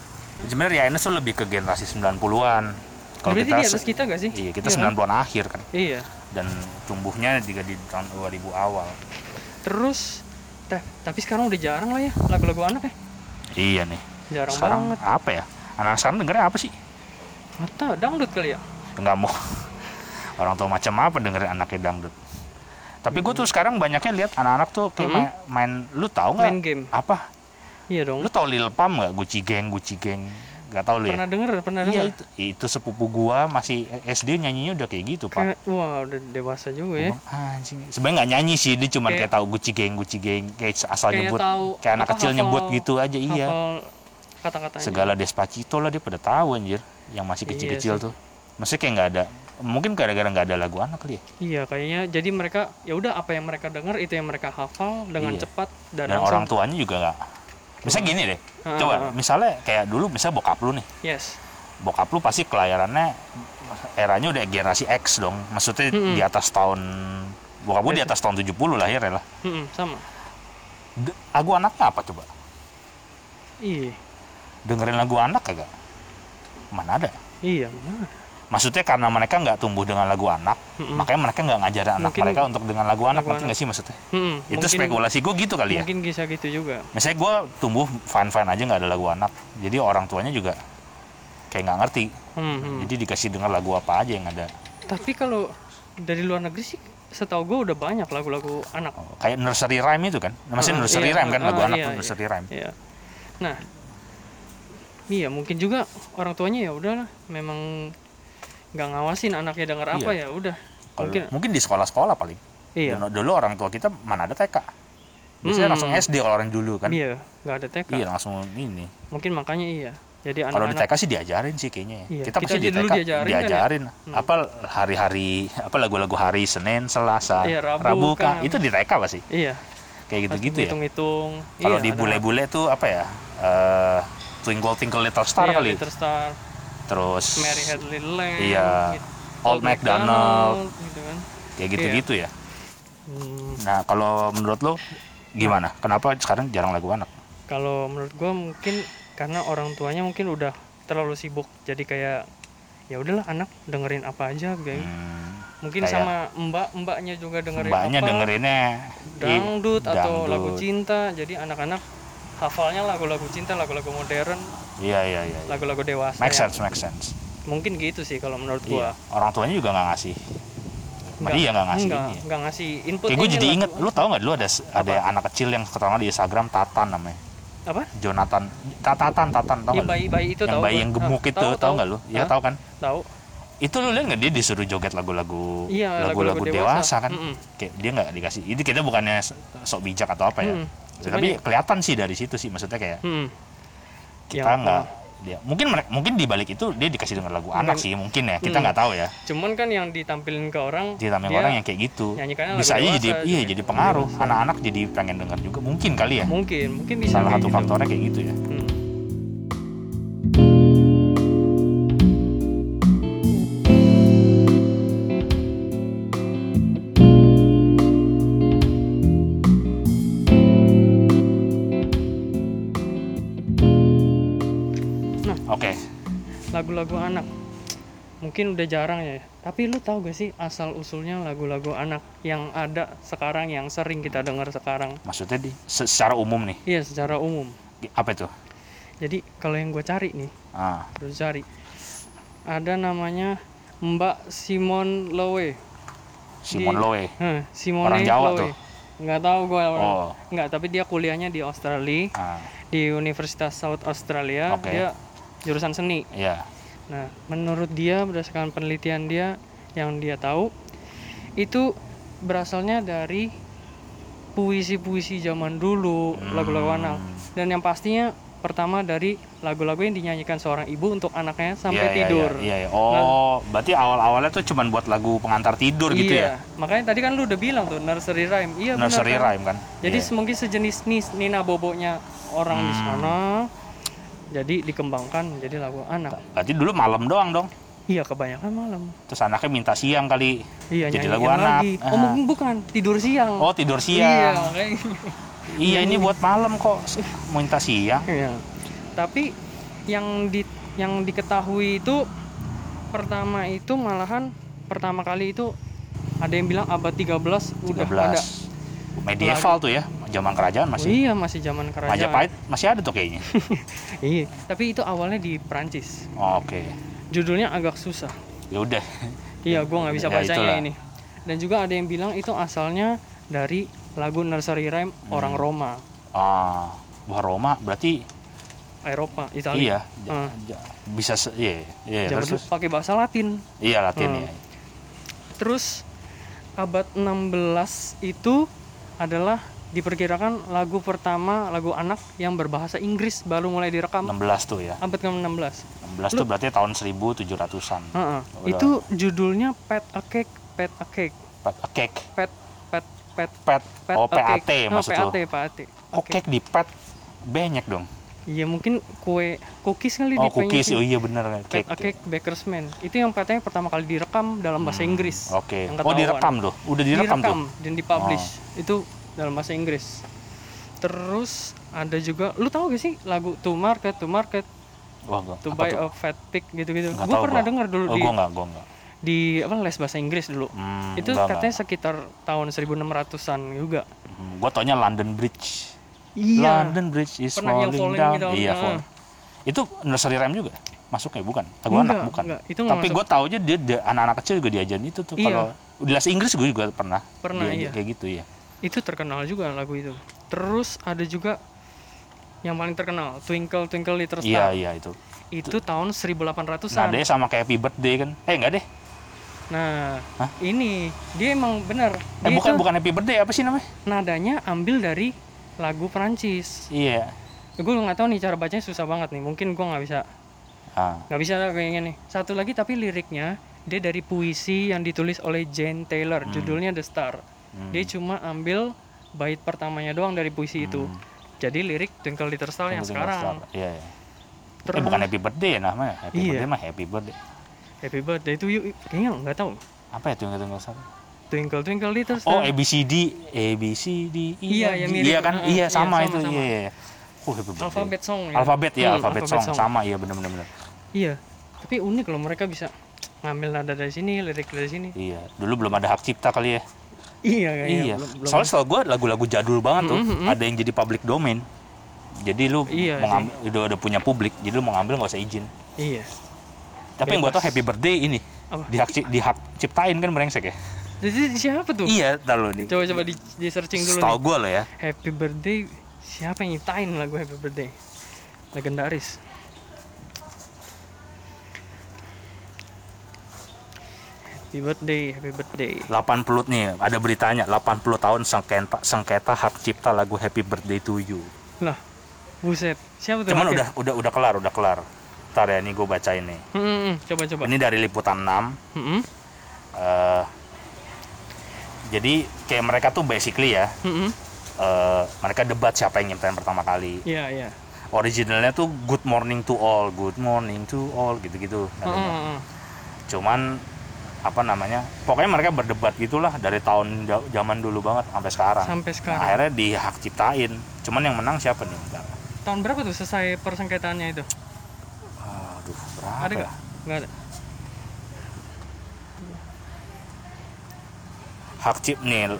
[SPEAKER 2] Sebenarnya Ria Enes tuh lebih ke generasi 90-an. Kalau
[SPEAKER 1] berarti
[SPEAKER 2] kita
[SPEAKER 1] di atas kita gak sih
[SPEAKER 2] Iya, kita
[SPEAKER 1] Iya kan?
[SPEAKER 2] 90-an akhir kan.
[SPEAKER 1] iya
[SPEAKER 2] Dan tumbuhnya juga di tahun 2000 awal.
[SPEAKER 1] terus teh tapi sekarang udah jarang lah ya lagu-lagu anak ya
[SPEAKER 2] Iya nih.
[SPEAKER 1] jarang
[SPEAKER 2] sekarang
[SPEAKER 1] banget
[SPEAKER 2] apa ya? Anak sekarang dengernya apa sih?
[SPEAKER 1] Atau dangdut kali ya?
[SPEAKER 2] nggak mau orang tua macam apa dengerin anaknya dangdut tapi gue tuh sekarang banyaknya lihat anak-anak tuh kayak
[SPEAKER 1] Mhm.
[SPEAKER 2] main, main lu tahu nggak
[SPEAKER 1] Main game.
[SPEAKER 2] apa
[SPEAKER 1] Iya dong.
[SPEAKER 2] lu tahu Lil Pump nggak Gucci Gang Gucci Gang nggak tahu lu ya
[SPEAKER 1] Pernah denger, pernah
[SPEAKER 2] iya
[SPEAKER 1] denger.
[SPEAKER 2] itu itu sepupu gua masih SD nyanyinya udah kayak gitu pak
[SPEAKER 1] Kayak, wah udah dewasa juga ya.
[SPEAKER 2] Anjing sebenarnya nggak nyanyi sih dia cuma kayak,
[SPEAKER 1] Kayak-
[SPEAKER 2] tahu Gucci Gang Gucci Gang kayak asal
[SPEAKER 1] Kayak
[SPEAKER 2] nyebut
[SPEAKER 1] tahu
[SPEAKER 2] kayak anak kecil
[SPEAKER 1] hafal-
[SPEAKER 2] nyebut gitu aja iya
[SPEAKER 1] Hafal kata-katanya.
[SPEAKER 2] segala Despacito lah dia pada tahu anjir yang masih
[SPEAKER 1] Iya
[SPEAKER 2] kecil-kecil
[SPEAKER 1] sih.
[SPEAKER 2] tuh maksudnya kayak nggak ada mungkin gara-gara nggak ada lagu anak kali ya
[SPEAKER 1] Iya, kayaknya jadi mereka ya udah apa yang mereka dengar itu yang mereka hafal dengan
[SPEAKER 2] Iya.
[SPEAKER 1] cepat dan,
[SPEAKER 2] dan
[SPEAKER 1] langsung.
[SPEAKER 2] orang tuanya juga nggak misalnya gini deh
[SPEAKER 1] Ah,
[SPEAKER 2] coba misalnya kayak dulu misalnya bokap lu nih
[SPEAKER 1] Yes.
[SPEAKER 2] bokap lu pasti kelahirannya eranya udah generasi X dong maksudnya
[SPEAKER 1] Mm-mm.
[SPEAKER 2] di atas tahun bokap gue di atas tahun 70 lahirnya lah
[SPEAKER 1] Mm-mm, sama.
[SPEAKER 2] D- lagu anaknya apa coba
[SPEAKER 1] Iya.
[SPEAKER 2] dengerin lagu anak kagak mana ada
[SPEAKER 1] Iya, benar.
[SPEAKER 2] Maksudnya karena mereka nggak tumbuh dengan lagu anak
[SPEAKER 1] Mm-mm.
[SPEAKER 2] makanya mereka nggak ngajarin anak
[SPEAKER 1] Mungkin
[SPEAKER 2] mereka untuk dengan lagu anak
[SPEAKER 1] anak.
[SPEAKER 2] nggak sih maksudnya
[SPEAKER 1] Mm-mm,
[SPEAKER 2] itu
[SPEAKER 1] mungkin-
[SPEAKER 2] spekulasi gue gitu kali ya
[SPEAKER 1] Mungkin bisa gitu juga.
[SPEAKER 2] misalnya gue tumbuh fine fine aja nggak ada lagu anak jadi orang tuanya juga kayak nggak ngerti
[SPEAKER 1] Hmm, hmm.
[SPEAKER 2] jadi dikasih dengar lagu apa aja yang ada
[SPEAKER 1] Tapi kalau dari luar negeri sih setahu gue udah banyak lagu-lagu anak.
[SPEAKER 2] Oh, kayak nursery rhyme itu kan maksudnya
[SPEAKER 1] Ah,
[SPEAKER 2] nursery
[SPEAKER 1] iya,
[SPEAKER 2] rhyme kan
[SPEAKER 1] ah,
[SPEAKER 2] lagu
[SPEAKER 1] ah,
[SPEAKER 2] anak
[SPEAKER 1] iya,
[SPEAKER 2] tuh
[SPEAKER 1] iya.
[SPEAKER 2] nursery rhyme
[SPEAKER 1] Iya. Nah, iya mungkin juga orang tuanya ya udahlah, memang nggak ngawasin anaknya dengar apa
[SPEAKER 2] Iya.
[SPEAKER 1] ya udah.
[SPEAKER 2] Kalau-
[SPEAKER 1] Mungkin
[SPEAKER 2] mungkin di sekolah-sekolah paling
[SPEAKER 1] iya.
[SPEAKER 2] dulu, dulu orang tua kita mana ada TK biasanya
[SPEAKER 1] Hmm.
[SPEAKER 2] langsung SD kalau orang dulu kan
[SPEAKER 1] Iya, nggak ada TK.
[SPEAKER 2] iya langsung ini
[SPEAKER 1] Mungkin makanya iya. Jadi
[SPEAKER 2] kalau di TK sih diajarin sih kayaknya ya.
[SPEAKER 1] Iya,
[SPEAKER 2] kita
[SPEAKER 1] kita
[SPEAKER 2] pasti di TK
[SPEAKER 1] diajarin kan ya?
[SPEAKER 2] diajarin
[SPEAKER 1] Hmm.
[SPEAKER 2] apa hari-hari apa lagu-lagu hari Senin Selasa
[SPEAKER 1] Iya, Rabu,
[SPEAKER 2] kan
[SPEAKER 1] kan.
[SPEAKER 2] itu di TK pasti
[SPEAKER 1] iya,
[SPEAKER 2] kayak gitu-gitu ya
[SPEAKER 1] hitung-hitung.
[SPEAKER 2] kalau
[SPEAKER 1] iya,
[SPEAKER 2] di bule-bule tuh apa ya eh, Twinkle Twinkle Little Star
[SPEAKER 1] iya,
[SPEAKER 2] kali
[SPEAKER 1] Little Star,
[SPEAKER 2] terus
[SPEAKER 1] Mary Had a Little Lamb,
[SPEAKER 2] Iya.
[SPEAKER 1] gitu.
[SPEAKER 2] Old MacDonald
[SPEAKER 1] gitu kan.
[SPEAKER 2] kayak gitu-gitu ya.
[SPEAKER 1] Hmm,
[SPEAKER 2] nah kalau menurut lo gimana? Kenapa sekarang jarang lagu anak?
[SPEAKER 1] Kalau menurut gua mungkin karena orang tuanya mungkin udah terlalu sibuk jadi kayak ya udahlah anak dengerin apa aja guys
[SPEAKER 2] Hmm,
[SPEAKER 1] mungkin
[SPEAKER 2] kayak
[SPEAKER 1] sama mbak mbaknya juga dengerin
[SPEAKER 2] mbaknya
[SPEAKER 1] apa?
[SPEAKER 2] dengerinnya. I-
[SPEAKER 1] dangdut atau
[SPEAKER 2] dangdut.
[SPEAKER 1] lagu cinta. Jadi anak-anak hafalnya lagu-lagu cinta lagu-lagu modern
[SPEAKER 2] iya iya iya iya.
[SPEAKER 1] lagu-lagu dewasa
[SPEAKER 2] make
[SPEAKER 1] ya.
[SPEAKER 2] sense make sense
[SPEAKER 1] mungkin gitu sih kalau menurut
[SPEAKER 2] iya
[SPEAKER 1] gua
[SPEAKER 2] orang tuanya juga nggak ngasih Sama dia nggak ngasih
[SPEAKER 1] enggak,
[SPEAKER 2] ini ya.
[SPEAKER 1] enggak ngasih input
[SPEAKER 2] Kayak gue jadi inget, lu tau nggak dulu ada ada
[SPEAKER 1] Apa?
[SPEAKER 2] anak kecil yang terkenal di Instagram Tatan namanya,
[SPEAKER 1] apa
[SPEAKER 2] Jonathan, Tatan, Tatan, tau
[SPEAKER 1] Iya
[SPEAKER 2] nggak? lu?
[SPEAKER 1] bayi bayi itu
[SPEAKER 2] yang bayi
[SPEAKER 1] gua.
[SPEAKER 2] yang
[SPEAKER 1] Ah,
[SPEAKER 2] gemuk itu,
[SPEAKER 1] tahu,
[SPEAKER 2] tau nggak lu? Iya tau kan?
[SPEAKER 1] tahu
[SPEAKER 2] Itu lu lihat nggak dia disuruh joget lagu-lagu,
[SPEAKER 1] iya
[SPEAKER 2] lagu-lagu
[SPEAKER 1] lagu-lagu
[SPEAKER 2] dewasa, kan?
[SPEAKER 1] Mm-mm.
[SPEAKER 2] Kayak dia nggak dikasih. Ini kita bukannya sok bijak atau apa ya? Ya,
[SPEAKER 1] Cuman
[SPEAKER 2] Tapi
[SPEAKER 1] ya-
[SPEAKER 2] kelihatan sih dari situ sih, maksudnya kayak
[SPEAKER 1] Mm-mm.
[SPEAKER 2] Kita
[SPEAKER 1] Yang-
[SPEAKER 2] nggak dia mungkin mungkin di balik itu dia dikasih denger lagu anak
[SPEAKER 1] Mungkin.
[SPEAKER 2] sih mungkin ya kita
[SPEAKER 1] Hmm.
[SPEAKER 2] nggak tahu ya
[SPEAKER 1] cuman kan yang ditampilin ke orang
[SPEAKER 2] ditambah
[SPEAKER 1] dia
[SPEAKER 2] orang yang kayak gitu bisa aja jadi
[SPEAKER 1] dewasa
[SPEAKER 2] iya
[SPEAKER 1] gitu.
[SPEAKER 2] jadi pengaruh anak-anak jadi pengen denger juga mungkin kali ya
[SPEAKER 1] mungkin mungkin bisa
[SPEAKER 2] salah satu
[SPEAKER 1] gitu.
[SPEAKER 2] faktornya kayak gitu ya
[SPEAKER 1] Hmm. Lagu-lagu anak. Mungkin udah jarang ya. Tapi lu tahu gak sih asal usulnya lagu-lagu anak yang ada sekarang yang sering kita dengar sekarang?
[SPEAKER 2] Maksudnya di se- secara umum nih?
[SPEAKER 1] Iya secara umum.
[SPEAKER 2] Apa itu?
[SPEAKER 1] Jadi kalau yang gue cari nih
[SPEAKER 2] ah.
[SPEAKER 1] gue cari. Ada namanya Mbak Simon Lowe.
[SPEAKER 2] Simon
[SPEAKER 1] Di-
[SPEAKER 2] Lowe?
[SPEAKER 1] Hah, Simone
[SPEAKER 2] Orang Jawa
[SPEAKER 1] Lowe.
[SPEAKER 2] tuh?
[SPEAKER 1] nggak tahu gue orang
[SPEAKER 2] oh.
[SPEAKER 1] nggak tapi dia kuliahnya di Australia
[SPEAKER 2] ah.
[SPEAKER 1] di Universitas South Australia.
[SPEAKER 2] Oke.
[SPEAKER 1] dia jurusan seni.
[SPEAKER 2] Iya
[SPEAKER 1] Nah, menurut dia berdasarkan penelitian dia yang dia tahu itu berasalnya dari puisi-puisi zaman dulu,
[SPEAKER 2] Hmm.
[SPEAKER 1] lagu-lagu anak. Dan yang pastinya pertama dari lagu-lagu yang dinyanyikan seorang ibu untuk anaknya sampai
[SPEAKER 2] Iya, iya,
[SPEAKER 1] tidur. Nah.
[SPEAKER 2] iya, iya. oh berarti awal-awalnya tuh cuman buat lagu pengantar tidur gitu ya
[SPEAKER 1] Iya, makanya tadi kan lu udah bilang tuh nursery rhyme. Iya benar.
[SPEAKER 2] nursery
[SPEAKER 1] kan?
[SPEAKER 2] rhyme kan
[SPEAKER 1] Jadi
[SPEAKER 2] Iya.
[SPEAKER 1] mungkin sejenis nis, Nina Bobonya orang di
[SPEAKER 2] Hmm.
[SPEAKER 1] sana. Jadi dikembangkan menjadi lagu anak.
[SPEAKER 2] berarti dulu malam doang dong
[SPEAKER 1] Iya, kebanyakan malam.
[SPEAKER 2] terus anaknya minta siang kali
[SPEAKER 1] Iya,
[SPEAKER 2] Jadi lagu anak.
[SPEAKER 1] lagi.
[SPEAKER 2] Ah.
[SPEAKER 1] Oh, mungkin bukan tidur siang.
[SPEAKER 2] oh tidur
[SPEAKER 1] Iya,
[SPEAKER 2] siang
[SPEAKER 1] makanya.
[SPEAKER 2] iya ini buat malam kok minta siang
[SPEAKER 1] Iya. Tapi yang di yang diketahui itu pertama itu malahan pertama kali itu ada yang bilang abad 13 udah
[SPEAKER 2] 13
[SPEAKER 1] ada.
[SPEAKER 2] medieval tuh ya zaman kerajaan masih
[SPEAKER 1] Iya, masih zaman kerajaan.
[SPEAKER 2] Majapahit masih ada tuh kayaknya <laughs>
[SPEAKER 1] Iya, tapi itu awalnya di Prancis.
[SPEAKER 2] Oh, oke
[SPEAKER 1] Di judulnya agak susah.
[SPEAKER 2] Ya udah.
[SPEAKER 1] Iya, gua nggak bisa
[SPEAKER 2] Ya,
[SPEAKER 1] bacanya
[SPEAKER 2] itulah.
[SPEAKER 1] ini. Dan juga ada yang bilang itu asalnya dari lagu nursery rhyme
[SPEAKER 2] Hmm.
[SPEAKER 1] orang Roma,
[SPEAKER 2] Ah, wah Roma berarti
[SPEAKER 1] Eropa, Italia.
[SPEAKER 2] iya. Ja- bisa se- iya, iya, terus,
[SPEAKER 1] pakai bahasa Latin.
[SPEAKER 2] iya Latin
[SPEAKER 1] Hmm.
[SPEAKER 2] ya.
[SPEAKER 1] Terus abad 16 itu adalah diperkirakan lagu pertama lagu anak yang berbahasa Inggris baru mulai direkam
[SPEAKER 2] 16 tuh ya.
[SPEAKER 1] abad ke-16.
[SPEAKER 2] 16 tuh berarti tahun 1700-an.
[SPEAKER 1] Heeh.
[SPEAKER 2] Udah.
[SPEAKER 1] Itu judulnya Pet a Cake, Pet a Cake,
[SPEAKER 2] Pet a cake,
[SPEAKER 1] Pet Pet Pet
[SPEAKER 2] pet,
[SPEAKER 1] Pet
[SPEAKER 2] oh
[SPEAKER 1] a Cake.
[SPEAKER 2] PAT
[SPEAKER 1] Oh,
[SPEAKER 2] maksud
[SPEAKER 1] PAT,
[SPEAKER 2] lu.
[SPEAKER 1] PAT.
[SPEAKER 2] Oh cake di pet banyak dong.
[SPEAKER 1] Iya mungkin kue cookies kali
[SPEAKER 2] Oh cookies, oh iya bener
[SPEAKER 1] Pet
[SPEAKER 2] cake.
[SPEAKER 1] Cake Baker's Man. Itu yang petanya pertama kali direkam dalam bahasa
[SPEAKER 2] Hmm,
[SPEAKER 1] Inggris.
[SPEAKER 2] Oke.
[SPEAKER 1] Yang
[SPEAKER 2] Oh direkam tuh, udah direkam, tuh.
[SPEAKER 1] dan dipublish. Itu dalam bahasa Inggris. Terus ada juga, lu tahu gak sih lagu To Market, To Market,
[SPEAKER 2] gua,
[SPEAKER 1] To
[SPEAKER 2] apa
[SPEAKER 1] Buy a Fat Pig gitu-gitu.
[SPEAKER 2] Tahu
[SPEAKER 1] pernah
[SPEAKER 2] gua.
[SPEAKER 1] dengar dulu
[SPEAKER 2] Oh,
[SPEAKER 1] di
[SPEAKER 2] gua enggak, gua enggak.
[SPEAKER 1] di apa les bahasa Inggris dulu.
[SPEAKER 2] Hmm,
[SPEAKER 1] itu
[SPEAKER 2] enggak,
[SPEAKER 1] katanya
[SPEAKER 2] enggak.
[SPEAKER 1] sekitar tahun 1600-an juga.
[SPEAKER 2] Hmm, gua taunya London Bridge.
[SPEAKER 1] Iya.
[SPEAKER 2] London Bridge is
[SPEAKER 1] Pernah yang
[SPEAKER 2] falling,
[SPEAKER 1] falling
[SPEAKER 2] down.
[SPEAKER 1] gitu,
[SPEAKER 2] Iya,
[SPEAKER 1] ah.
[SPEAKER 2] fall. Itu nursery rhyme juga? Masuknya bukan? Lagu
[SPEAKER 1] Enggak,
[SPEAKER 2] anak bukan.
[SPEAKER 1] enggak. Itu
[SPEAKER 2] Tapi gue tau aja dia, dia anak-anak kecil juga diajarin itu tuh.
[SPEAKER 1] Iya.
[SPEAKER 2] Kalau di les Inggris gue juga pernah.
[SPEAKER 1] Pernah, iya.
[SPEAKER 2] Kayak gitu ya.
[SPEAKER 1] Itu terkenal juga lagu itu. Terus ada juga yang paling terkenal, Twinkle Twinkle Little
[SPEAKER 2] Iya
[SPEAKER 1] Star.
[SPEAKER 2] iya itu.
[SPEAKER 1] Itu tahun 1800-an.
[SPEAKER 2] Nadanya sama kayak Happy Birthday kan? Eh enggak deh.
[SPEAKER 1] Nah,
[SPEAKER 2] Hah?
[SPEAKER 1] ini dia emang benar.
[SPEAKER 2] Eh
[SPEAKER 1] Dia
[SPEAKER 2] bukan
[SPEAKER 1] itu
[SPEAKER 2] bukan Happy Birthday apa sih namanya?
[SPEAKER 1] nadanya ambil dari lagu Perancis.
[SPEAKER 2] Iya.
[SPEAKER 1] Gue nggak tahu nih cara bacanya susah banget nih. Mungkin gue nggak bisa
[SPEAKER 2] Ah,
[SPEAKER 1] nggak bisa kayaknya nih. Satu lagi tapi liriknya dia dari puisi yang ditulis oleh Jane Taylor.
[SPEAKER 2] Hmm.
[SPEAKER 1] Judulnya The Star.
[SPEAKER 2] Hmm,
[SPEAKER 1] Dia cuma ambil bait pertamanya doang dari puisi itu.
[SPEAKER 2] hmm.
[SPEAKER 1] Jadi lirik Twinkle Little Star yang sekarang.
[SPEAKER 2] Star. Iya, iya.
[SPEAKER 1] Terus
[SPEAKER 2] Eh, bukan Happy Birthday ya namanya. Happy
[SPEAKER 1] Iya.
[SPEAKER 2] Birthday mah Happy Birthday.
[SPEAKER 1] Happy Birthday itu yuk kayaknya nggak tahu.
[SPEAKER 2] Apa ya tunggu tunggu Star?
[SPEAKER 1] Twinkle Twinkle Little
[SPEAKER 2] Oh,
[SPEAKER 1] Star.
[SPEAKER 2] ABCD, ABCD.
[SPEAKER 1] Iya, yang mirip.
[SPEAKER 2] Iya kan?
[SPEAKER 1] Ah,
[SPEAKER 2] iya,
[SPEAKER 1] iya,
[SPEAKER 2] sama, itu.
[SPEAKER 1] sama.
[SPEAKER 2] Iya, iya. Oh, Happy Birthday.
[SPEAKER 1] alfabet song. ya.
[SPEAKER 2] Alfabet ya,
[SPEAKER 1] Hmm,
[SPEAKER 2] alfabet, song. sama iya benar benar.
[SPEAKER 1] Iya. Tapi unik loh mereka bisa ngambil nada dari sini, lirik dari sini.
[SPEAKER 2] Iya, dulu belum ada hak cipta kali ya.
[SPEAKER 1] Iya kayaknya.
[SPEAKER 2] iya.
[SPEAKER 1] Belum, belum.
[SPEAKER 2] Soalnya setahu gue lagu-lagu jadul banget tuh,
[SPEAKER 1] Mm, mm, mm.
[SPEAKER 2] ada yang jadi public domain. Jadi lu
[SPEAKER 1] Iya
[SPEAKER 2] mau ngambil, udah, udah punya publik, jadi lu mau ngambil nggak usah izin.
[SPEAKER 1] Iya.
[SPEAKER 2] Tapi yang gue tau
[SPEAKER 1] Bebas.
[SPEAKER 2] Happy Birthday ini
[SPEAKER 1] Apa?
[SPEAKER 2] di hak ci- di hak ciptain kan brengsek ya.
[SPEAKER 1] Jadi siapa tuh?
[SPEAKER 2] Iya, tahu nih.
[SPEAKER 1] Coba coba di, di searching dulu
[SPEAKER 2] Setahu gue loh ya.
[SPEAKER 1] Happy Birthday siapa yang nyiptain lagu Happy Birthday? Legendaris. Happy Birthday, Happy Birthday.
[SPEAKER 2] 80 nih, ada beritanya 80 tahun sengketa sengketa hak cipta lagu Happy Birthday to You.
[SPEAKER 1] Lah, buset. Siapa tuh?
[SPEAKER 2] Cuman
[SPEAKER 1] haknya?
[SPEAKER 2] udah udah udah kelar, udah kelar. Ntar ya, ini gue bacain nih.
[SPEAKER 1] Hmm, hmm, hmm. Coba coba.
[SPEAKER 2] Ini dari liputan 6.
[SPEAKER 1] Hmm, hmm.
[SPEAKER 2] eh, jadi kayak mereka tuh basically ya,
[SPEAKER 1] Hmm, hmm.
[SPEAKER 2] eh, mereka debat siapa yang nyiptain pertama kali.
[SPEAKER 1] Iya, iya.
[SPEAKER 2] Originalnya tuh Good Morning to All, Good Morning to All gitu-gitu.
[SPEAKER 1] Hmm, hmm, hmm.
[SPEAKER 2] Cuman apa namanya? Pokoknya mereka berdebat gitulah dari tahun zaman dulu banget sampai sekarang.
[SPEAKER 1] Sampai
[SPEAKER 2] Nah,
[SPEAKER 1] sekarang.
[SPEAKER 2] akhirnya dihak ciptain. Cuman yang menang siapa nih? Bentar.
[SPEAKER 1] Tahun berapa tuh selesai persengketaannya itu?
[SPEAKER 2] Aduh, berapa?
[SPEAKER 1] Ada
[SPEAKER 2] ya?
[SPEAKER 1] nggak? Nggak ada.
[SPEAKER 2] hak cip nih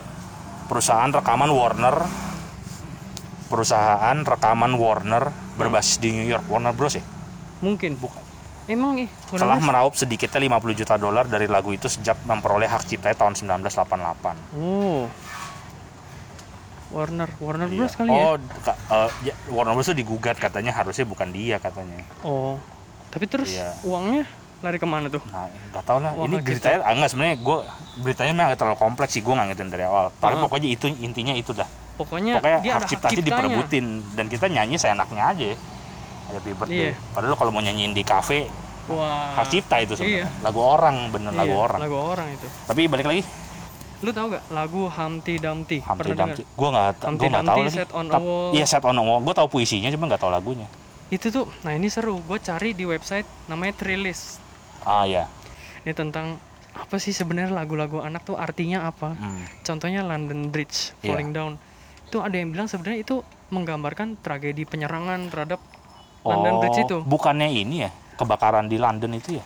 [SPEAKER 2] perusahaan rekaman Warner perusahaan rekaman Warner berbasis di New York Warner Bros ya
[SPEAKER 1] Mungkin.
[SPEAKER 2] Bukan.
[SPEAKER 1] Emang ih,
[SPEAKER 2] telah meraup sedikitnya 50 juta dolar dari lagu itu sejak memperoleh hak ciptanya tahun 1988
[SPEAKER 1] Oh. Warner, Warner
[SPEAKER 2] Iya.
[SPEAKER 1] Bros kali ya?
[SPEAKER 2] oh eh, ya, Warner Bros itu digugat katanya harusnya bukan dia katanya
[SPEAKER 1] Oh. Tapi terus
[SPEAKER 2] Iya.
[SPEAKER 1] uangnya lari ke mana tuh?
[SPEAKER 2] nah nggak tahu lah
[SPEAKER 1] Wah,
[SPEAKER 2] ini beritanya ah, enggak sebenarnya gue beritanya memang nggak terlalu kompleks sih gue nggak ngertiin dari awal tapi
[SPEAKER 1] Ah.
[SPEAKER 2] pokoknya itu intinya itu dah
[SPEAKER 1] Pokoknya,
[SPEAKER 2] pokoknya
[SPEAKER 1] dia
[SPEAKER 2] hak ciptanya. diperebutin dan kita nyanyi seenaknya aja Happy birthday.
[SPEAKER 1] Iya.
[SPEAKER 2] Padahal kalau mau nyanyiin di kafe
[SPEAKER 1] Wah.
[SPEAKER 2] hak cipta itu sebenarnya.
[SPEAKER 1] Iya.
[SPEAKER 2] Lagu orang bener
[SPEAKER 1] Iya,
[SPEAKER 2] lagu orang.
[SPEAKER 1] Lagu orang itu.
[SPEAKER 2] Tapi balik lagi
[SPEAKER 1] Lu tahu gak lagu Humpty Dumpty?
[SPEAKER 2] Humpty
[SPEAKER 1] Pernah?
[SPEAKER 2] Dumpty. Gua nggak ta-
[SPEAKER 1] Humpty
[SPEAKER 2] gua nggak tahu.
[SPEAKER 1] Set on a Wall.
[SPEAKER 2] Iya set on a wall. Gue tahu puisinya cuma nggak tahu lagunya.
[SPEAKER 1] Itu tuh, nah ini seru. Gue cari di website namanya Trilist.
[SPEAKER 2] Ah ya.
[SPEAKER 1] Ini tentang apa sih sebenarnya lagu-lagu anak tuh artinya apa?
[SPEAKER 2] Hmm.
[SPEAKER 1] Contohnya London Bridge
[SPEAKER 2] Iya.
[SPEAKER 1] Falling Down. Itu ada yang bilang sebenarnya itu menggambarkan tragedi penyerangan terhadap London
[SPEAKER 2] Oh,
[SPEAKER 1] Bridge itu.
[SPEAKER 2] bukannya ini ya kebakaran di London itu ya?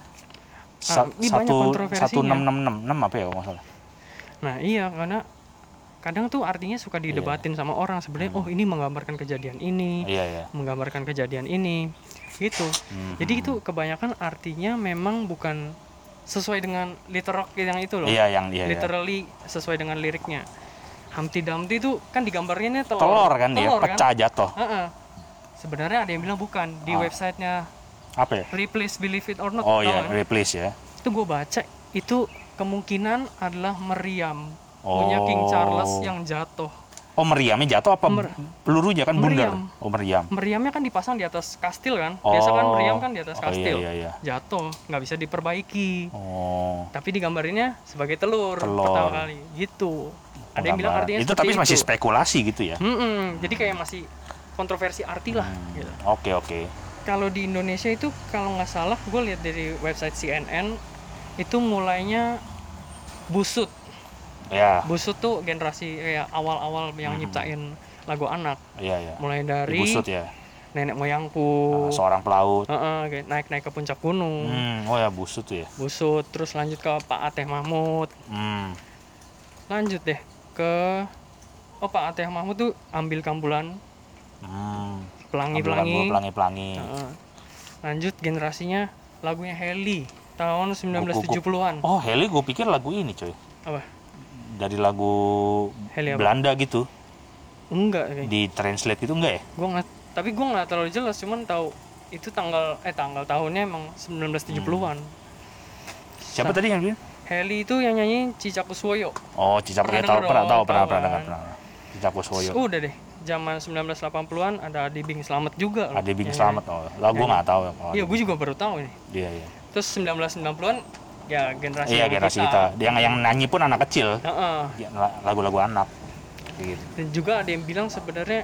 [SPEAKER 2] Sa-
[SPEAKER 1] Ah, ini banyak
[SPEAKER 2] satu satu enam enam enam enam apa ya kalau nggak salah?
[SPEAKER 1] Nah iya karena kadang tuh artinya suka didebatin sama orang sebenarnya
[SPEAKER 2] Hmm.
[SPEAKER 1] oh ini menggambarkan kejadian ini
[SPEAKER 2] Iya ya.
[SPEAKER 1] menggambarkan kejadian ini gitu
[SPEAKER 2] Hmm.
[SPEAKER 1] jadi itu kebanyakan artinya memang bukan sesuai dengan literal yang itu loh
[SPEAKER 2] Iya yang iya. iya.
[SPEAKER 1] literally sesuai dengan liriknya Humpty Dumpty itu kan digambarnya telur
[SPEAKER 2] Telur kan dia
[SPEAKER 1] Telur
[SPEAKER 2] pecah jatuh.
[SPEAKER 1] Heeh. Sebenarnya ada yang bilang bukan di
[SPEAKER 2] Ah.
[SPEAKER 1] websitenya
[SPEAKER 2] Apa ya?
[SPEAKER 1] Replace Believe It or Not
[SPEAKER 2] Oh iya,
[SPEAKER 1] kan?
[SPEAKER 2] replace ya.
[SPEAKER 1] itu gue baca itu kemungkinan adalah meriam punya King
[SPEAKER 2] Oh.
[SPEAKER 1] Charles yang jatuh
[SPEAKER 2] Oh meriamnya jatuh apa
[SPEAKER 1] Mer-
[SPEAKER 2] pelurunya kan bundar?
[SPEAKER 1] Meriam.
[SPEAKER 2] Oh meriam.
[SPEAKER 1] meriamnya kan dipasang di atas kastil kan biasa kan
[SPEAKER 2] Oh.
[SPEAKER 1] meriam kan di atas
[SPEAKER 2] Oh, iya,
[SPEAKER 1] kastil
[SPEAKER 2] iya, iya.
[SPEAKER 1] jatuh nggak bisa diperbaiki
[SPEAKER 2] Oh.
[SPEAKER 1] tapi digambarinnya sebagai telur,
[SPEAKER 2] Telur.
[SPEAKER 1] pertama kali gitu ada yang bilang artinya
[SPEAKER 2] itu tapi masih
[SPEAKER 1] itu.
[SPEAKER 2] spekulasi gitu ya.
[SPEAKER 1] Mm-mm, jadi kayak masih kontroversi arti lah
[SPEAKER 2] Hmm,
[SPEAKER 1] gitu.
[SPEAKER 2] Oke oke.
[SPEAKER 1] kalau di Indonesia itu kalau nggak salah gue lihat dari website CNN itu mulainya busut
[SPEAKER 2] Ya,
[SPEAKER 1] busut tuh generasi kayak awal-awal yang
[SPEAKER 2] Mhm.
[SPEAKER 1] nyiptain lagu anak
[SPEAKER 2] iya ya.
[SPEAKER 1] mulai dari
[SPEAKER 2] Busut ya.
[SPEAKER 1] nenek moyangku
[SPEAKER 2] Ah, seorang pelaut.
[SPEAKER 1] Heeh, kayak naik-naik ke puncak gunung
[SPEAKER 2] Hmm, oh ya busut tuh ya.
[SPEAKER 1] busut terus lanjut ke Pak Ateh Mahmud
[SPEAKER 2] Hmm.
[SPEAKER 1] lanjut deh ke oh Pak Ateh Mahmud tuh ambil kambulan
[SPEAKER 2] Hmm.
[SPEAKER 1] pelangi-pelangi
[SPEAKER 2] pelangi-pelangi.
[SPEAKER 1] Heeh. lanjut generasinya lagunya Heli tahun 1970-an
[SPEAKER 2] Oh, Heli gue pikir lagu ini coy.
[SPEAKER 1] apa
[SPEAKER 2] Dari lagu
[SPEAKER 1] Heli apa?
[SPEAKER 2] Belanda gitu.
[SPEAKER 1] enggak kayak
[SPEAKER 2] Di translate gitu enggak ya?
[SPEAKER 1] gua nggak tapi gua nggak terlalu jelas cuman tahu itu tanggal eh tanggal tahunnya emang 1970-an
[SPEAKER 2] Siapa tadi yang bilang?
[SPEAKER 1] Heli itu yang nyanyi Cica Kuswoyo
[SPEAKER 2] Oh, Cica
[SPEAKER 1] Pernah
[SPEAKER 2] pernah tahu, pernah tahu, pernah pernah dengar, pernah. Cica Kuswoyo.
[SPEAKER 1] udah deh zaman 1980-an ada Adi Bing Slamet juga loh.
[SPEAKER 2] Ade Bing
[SPEAKER 1] Yang
[SPEAKER 2] Slamet. Oh, lagu
[SPEAKER 1] Nyanyi.
[SPEAKER 2] nggak tahu. Oh,
[SPEAKER 1] iya gue juga baru tahu nih
[SPEAKER 2] Iya, iya.
[SPEAKER 1] terus 1990-an ya generasi
[SPEAKER 2] Iya, generasi kita. Yang yang nyanyi pun anak kecil.
[SPEAKER 1] Heeh.
[SPEAKER 2] Ya, la- Lagu-lagu anak. Gitu.
[SPEAKER 1] dan juga ada yang bilang sebenarnya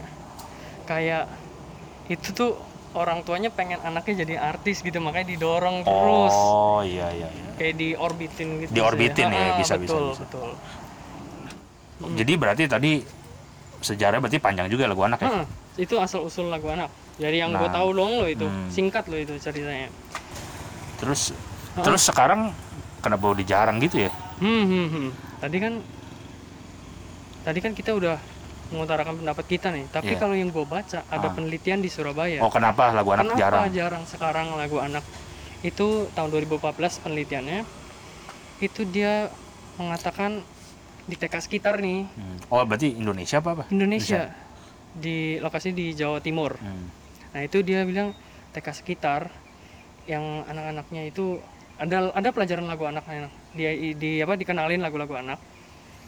[SPEAKER 1] kayak itu tuh orang tuanya pengen anaknya jadi artis gitu makanya didorong terus
[SPEAKER 2] Oh, iya, iya, iya.
[SPEAKER 1] kayak diorbitin gitu
[SPEAKER 2] Diorbitin
[SPEAKER 1] sih.
[SPEAKER 2] ya, bisa, bisa,
[SPEAKER 1] betul,
[SPEAKER 2] bisa.
[SPEAKER 1] betul
[SPEAKER 2] Jadi berarti tadi sejarah berarti panjang juga lagu anak ya?
[SPEAKER 1] Heeh, itu asal usul lagu anak dari yang gue
[SPEAKER 2] Nah,
[SPEAKER 1] tahu dong lo itu
[SPEAKER 2] hmm.
[SPEAKER 1] singkat lo itu ceritanya
[SPEAKER 2] Terus
[SPEAKER 1] Heeh.
[SPEAKER 2] terus sekarang kenapa udah jarang gitu ya?
[SPEAKER 1] Hmm, hmm, hmm. Tadi kan tadi kan kita udah mengutarakan pendapat kita nih. Tapi
[SPEAKER 2] Iya.
[SPEAKER 1] kalau yang gue baca ada
[SPEAKER 2] Ah.
[SPEAKER 1] penelitian di Surabaya.
[SPEAKER 2] Oh, kenapa lagu anak
[SPEAKER 1] Kenapa
[SPEAKER 2] jarang?
[SPEAKER 1] sekarang lagu anak? Itu tahun 2014 penelitiannya. Itu dia mengatakan di TK sekitar nih
[SPEAKER 2] Hmm. Oh, berarti Indonesia apa apa?
[SPEAKER 1] Indonesia di lokasi di Jawa Timur.
[SPEAKER 2] Hmm.
[SPEAKER 1] Nah itu dia bilang TK sekitar yang anak-anaknya itu ada ada pelajaran lagu anak enak. dia di apa dikenalin lagu-lagu anak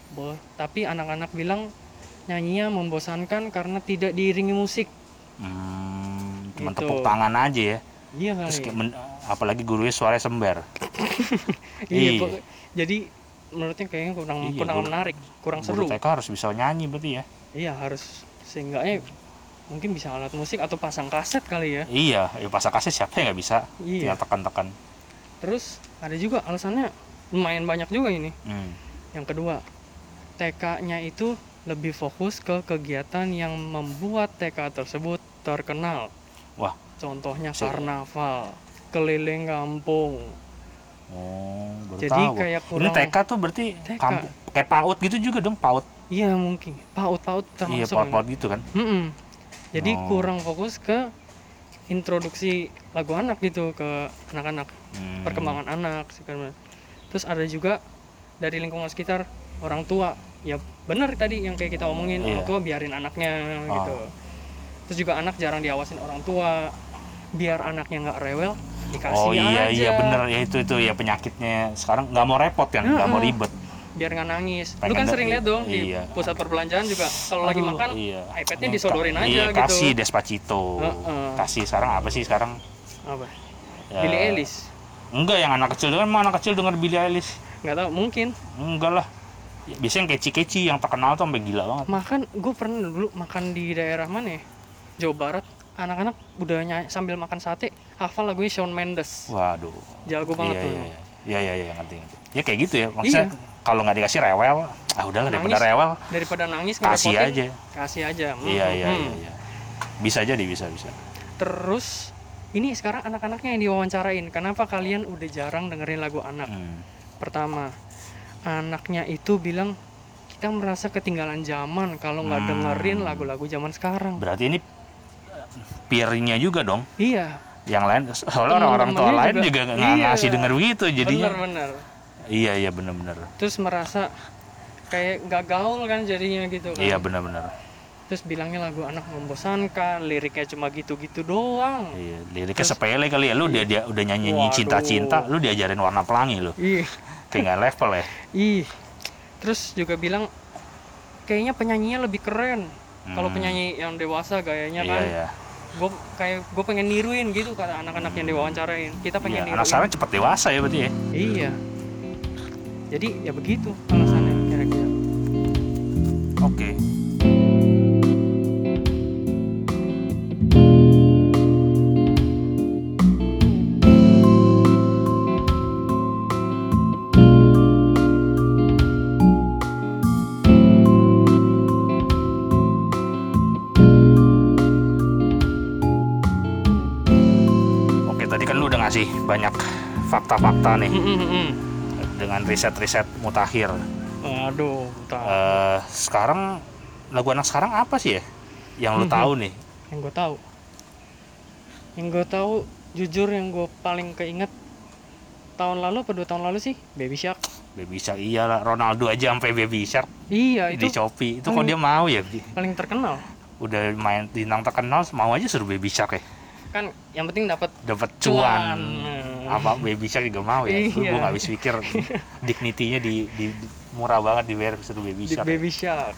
[SPEAKER 1] Bo, tapi anak-anak bilang nyanyinya membosankan karena tidak diiringi musik
[SPEAKER 2] Hmm, cuma
[SPEAKER 1] Gitu.
[SPEAKER 2] tepuk tangan aja ya.
[SPEAKER 1] iya kali
[SPEAKER 2] Terus apalagi gurunya suaranya sember. <laughs>
[SPEAKER 1] iya, jadi menurutnya kayaknya kurang
[SPEAKER 2] Iya,
[SPEAKER 1] kurang
[SPEAKER 2] guru-
[SPEAKER 1] menarik kurang
[SPEAKER 2] Guru
[SPEAKER 1] seru
[SPEAKER 2] TK harus bisa nyanyi berarti ya.
[SPEAKER 1] iya harus seenggaknya mungkin bisa alat musik atau pasang kaset kali ya
[SPEAKER 2] Iya, ya pasang kaset siapa yang nggak bisa?
[SPEAKER 1] Iya.
[SPEAKER 2] Tinggal tekan-tekan.
[SPEAKER 1] terus ada juga alasannya lumayan banyak juga ini
[SPEAKER 2] Hmm.
[SPEAKER 1] Yang kedua, TK-nya itu lebih fokus ke kegiatan yang membuat TK tersebut terkenal.
[SPEAKER 2] Wah.
[SPEAKER 1] Contohnya
[SPEAKER 2] Se-
[SPEAKER 1] karnaval, keliling kampung.
[SPEAKER 2] Oh, baru
[SPEAKER 1] Jadi
[SPEAKER 2] tahu.
[SPEAKER 1] kayak
[SPEAKER 2] Ini
[SPEAKER 1] kurang
[SPEAKER 2] TK tuh berarti
[SPEAKER 1] TK.
[SPEAKER 2] kayak PAUD gitu juga dong, PAUD.
[SPEAKER 1] Iya mungkin. Paut-paut
[SPEAKER 2] Iya,
[SPEAKER 1] termasuk.
[SPEAKER 2] PAUD-PAUD gitu kan.
[SPEAKER 1] Mm-mm. Jadi
[SPEAKER 2] Oh.
[SPEAKER 1] kurang fokus ke introduksi lagu anak gitu ke anak-anak,
[SPEAKER 2] Hmm.
[SPEAKER 1] perkembangan anak segala. Terus ada juga dari lingkungan sekitar orang tua. Ya benar tadi yang kayak kita omongin
[SPEAKER 2] Iya.
[SPEAKER 1] orang tua biarin anaknya
[SPEAKER 2] Oh.
[SPEAKER 1] gitu. Terus juga anak jarang diawasin orang tua. Biar anaknya nggak rewel, dikasih
[SPEAKER 2] Oh iya
[SPEAKER 1] aja.
[SPEAKER 2] iya bener ya itu itu ya penyakitnya sekarang nggak mau repot kan nggak mau ribet
[SPEAKER 1] Biar nggak nangis. Lu
[SPEAKER 2] Pengen
[SPEAKER 1] kan
[SPEAKER 2] da-
[SPEAKER 1] sering lihat dong di
[SPEAKER 2] iya.
[SPEAKER 1] pusat perbelanjaan juga kalau lagi makan
[SPEAKER 2] iya.
[SPEAKER 1] iPad-nya disodorin aja
[SPEAKER 2] iya,
[SPEAKER 1] gitu.
[SPEAKER 2] kasih Despacito
[SPEAKER 1] Heeh.
[SPEAKER 2] kasih sekarang apa sih sekarang
[SPEAKER 1] apa?
[SPEAKER 2] Ya,
[SPEAKER 1] Billie Eilish.
[SPEAKER 2] enggak yang anak kecil kan anak kecil denger Billie Eilish
[SPEAKER 1] Nggak tahu, mungkin.
[SPEAKER 2] enggak lah Ya, biasanya yang keci-keci yang terkenal tuh sampai gila banget
[SPEAKER 1] makan gue pernah dulu makan di daerah mana ya Jawa Barat anak-anak udah nyanyi sambil makan sate hafal lagunya Shawn Mendes
[SPEAKER 2] waduh
[SPEAKER 1] jago banget
[SPEAKER 2] iya,
[SPEAKER 1] tuh
[SPEAKER 2] iya, iya iya iya iya, ngerti ngerti. ya kayak gitu ya maksudnya
[SPEAKER 1] Iya.
[SPEAKER 2] kalau nggak dikasih rewel ah udahlah daripada
[SPEAKER 1] Nangis.
[SPEAKER 2] rewel
[SPEAKER 1] daripada nangis
[SPEAKER 2] kasih aja
[SPEAKER 1] kasih aja Hmm,
[SPEAKER 2] iya iya
[SPEAKER 1] hmm.
[SPEAKER 2] iya iya bisa jadi bisa bisa
[SPEAKER 1] terus ini sekarang anak-anaknya yang diwawancarain kenapa kalian udah jarang dengerin lagu anak
[SPEAKER 2] Hmm.
[SPEAKER 1] pertama anaknya itu bilang kita merasa ketinggalan zaman kalau nggak
[SPEAKER 2] Hmm.
[SPEAKER 1] dengerin lagu-lagu zaman sekarang.
[SPEAKER 2] berarti ini peernya juga dong
[SPEAKER 1] Iya,
[SPEAKER 2] yang lain soalnya orang-orang tua lain
[SPEAKER 1] juga-
[SPEAKER 2] juga nggak
[SPEAKER 1] iya.
[SPEAKER 2] ngasih denger begitu jadinya
[SPEAKER 1] bener-bener.
[SPEAKER 2] iya iya bener-bener
[SPEAKER 1] Terus merasa kayak nggak gaul kan jadinya gitu kan.
[SPEAKER 2] iya bener-bener
[SPEAKER 1] Terus bilangnya lagu anak membosankan, liriknya cuma gitu-gitu doang.
[SPEAKER 2] iya liriknya
[SPEAKER 1] Terus-
[SPEAKER 2] sepele kali ya lu dia, dia udah nyanyi cinta-cinta lu diajarin warna pelangi lu
[SPEAKER 1] Ih,
[SPEAKER 2] kayak nggak level ya
[SPEAKER 1] ih. Terus juga bilang kayaknya penyanyinya lebih keren. Kalau
[SPEAKER 2] Hmm.
[SPEAKER 1] penyanyi yang dewasa gayanya
[SPEAKER 2] iya
[SPEAKER 1] kan,
[SPEAKER 2] iya
[SPEAKER 1] gue kayak gue pengen niruin gitu kata anak-anak yang diwawancarain. Kita pengen
[SPEAKER 2] Iya,
[SPEAKER 1] niruin.
[SPEAKER 2] anak cepet dewasa ya berarti ya
[SPEAKER 1] Iya. Jadi ya begitu alasannya kira-kira.
[SPEAKER 2] oke Oke, fakta-fakta nih dengan riset-riset mutakhir.
[SPEAKER 1] Aduh, tak.
[SPEAKER 2] Eh, sekarang lagu anak sekarang apa sih ya yang lu
[SPEAKER 1] Mhm.
[SPEAKER 2] tahu nih?
[SPEAKER 1] yang gue tahu, yang gue tahu jujur yang gue paling keinget tahun lalu apa dua tahun lalu sih Baby Shark.
[SPEAKER 2] Baby Shark iyalah Ronaldo aja sampai Baby Shark
[SPEAKER 1] Iya
[SPEAKER 2] di
[SPEAKER 1] itu
[SPEAKER 2] Shopee. Itu kok dia mau ya?
[SPEAKER 1] paling terkenal.
[SPEAKER 2] Udah main bintang terkenal mau aja suruh Baby Shark ya.
[SPEAKER 1] Kan yang penting dapat
[SPEAKER 2] Dapat
[SPEAKER 1] cuan.
[SPEAKER 2] cuan. Apa Baby Shark juga mau ya?
[SPEAKER 1] Iya.
[SPEAKER 2] gua nggak habis pikir dignity-nya di, di, di- murah banget dibayar suruh Baby
[SPEAKER 1] di
[SPEAKER 2] Shark.
[SPEAKER 1] Baby Shark.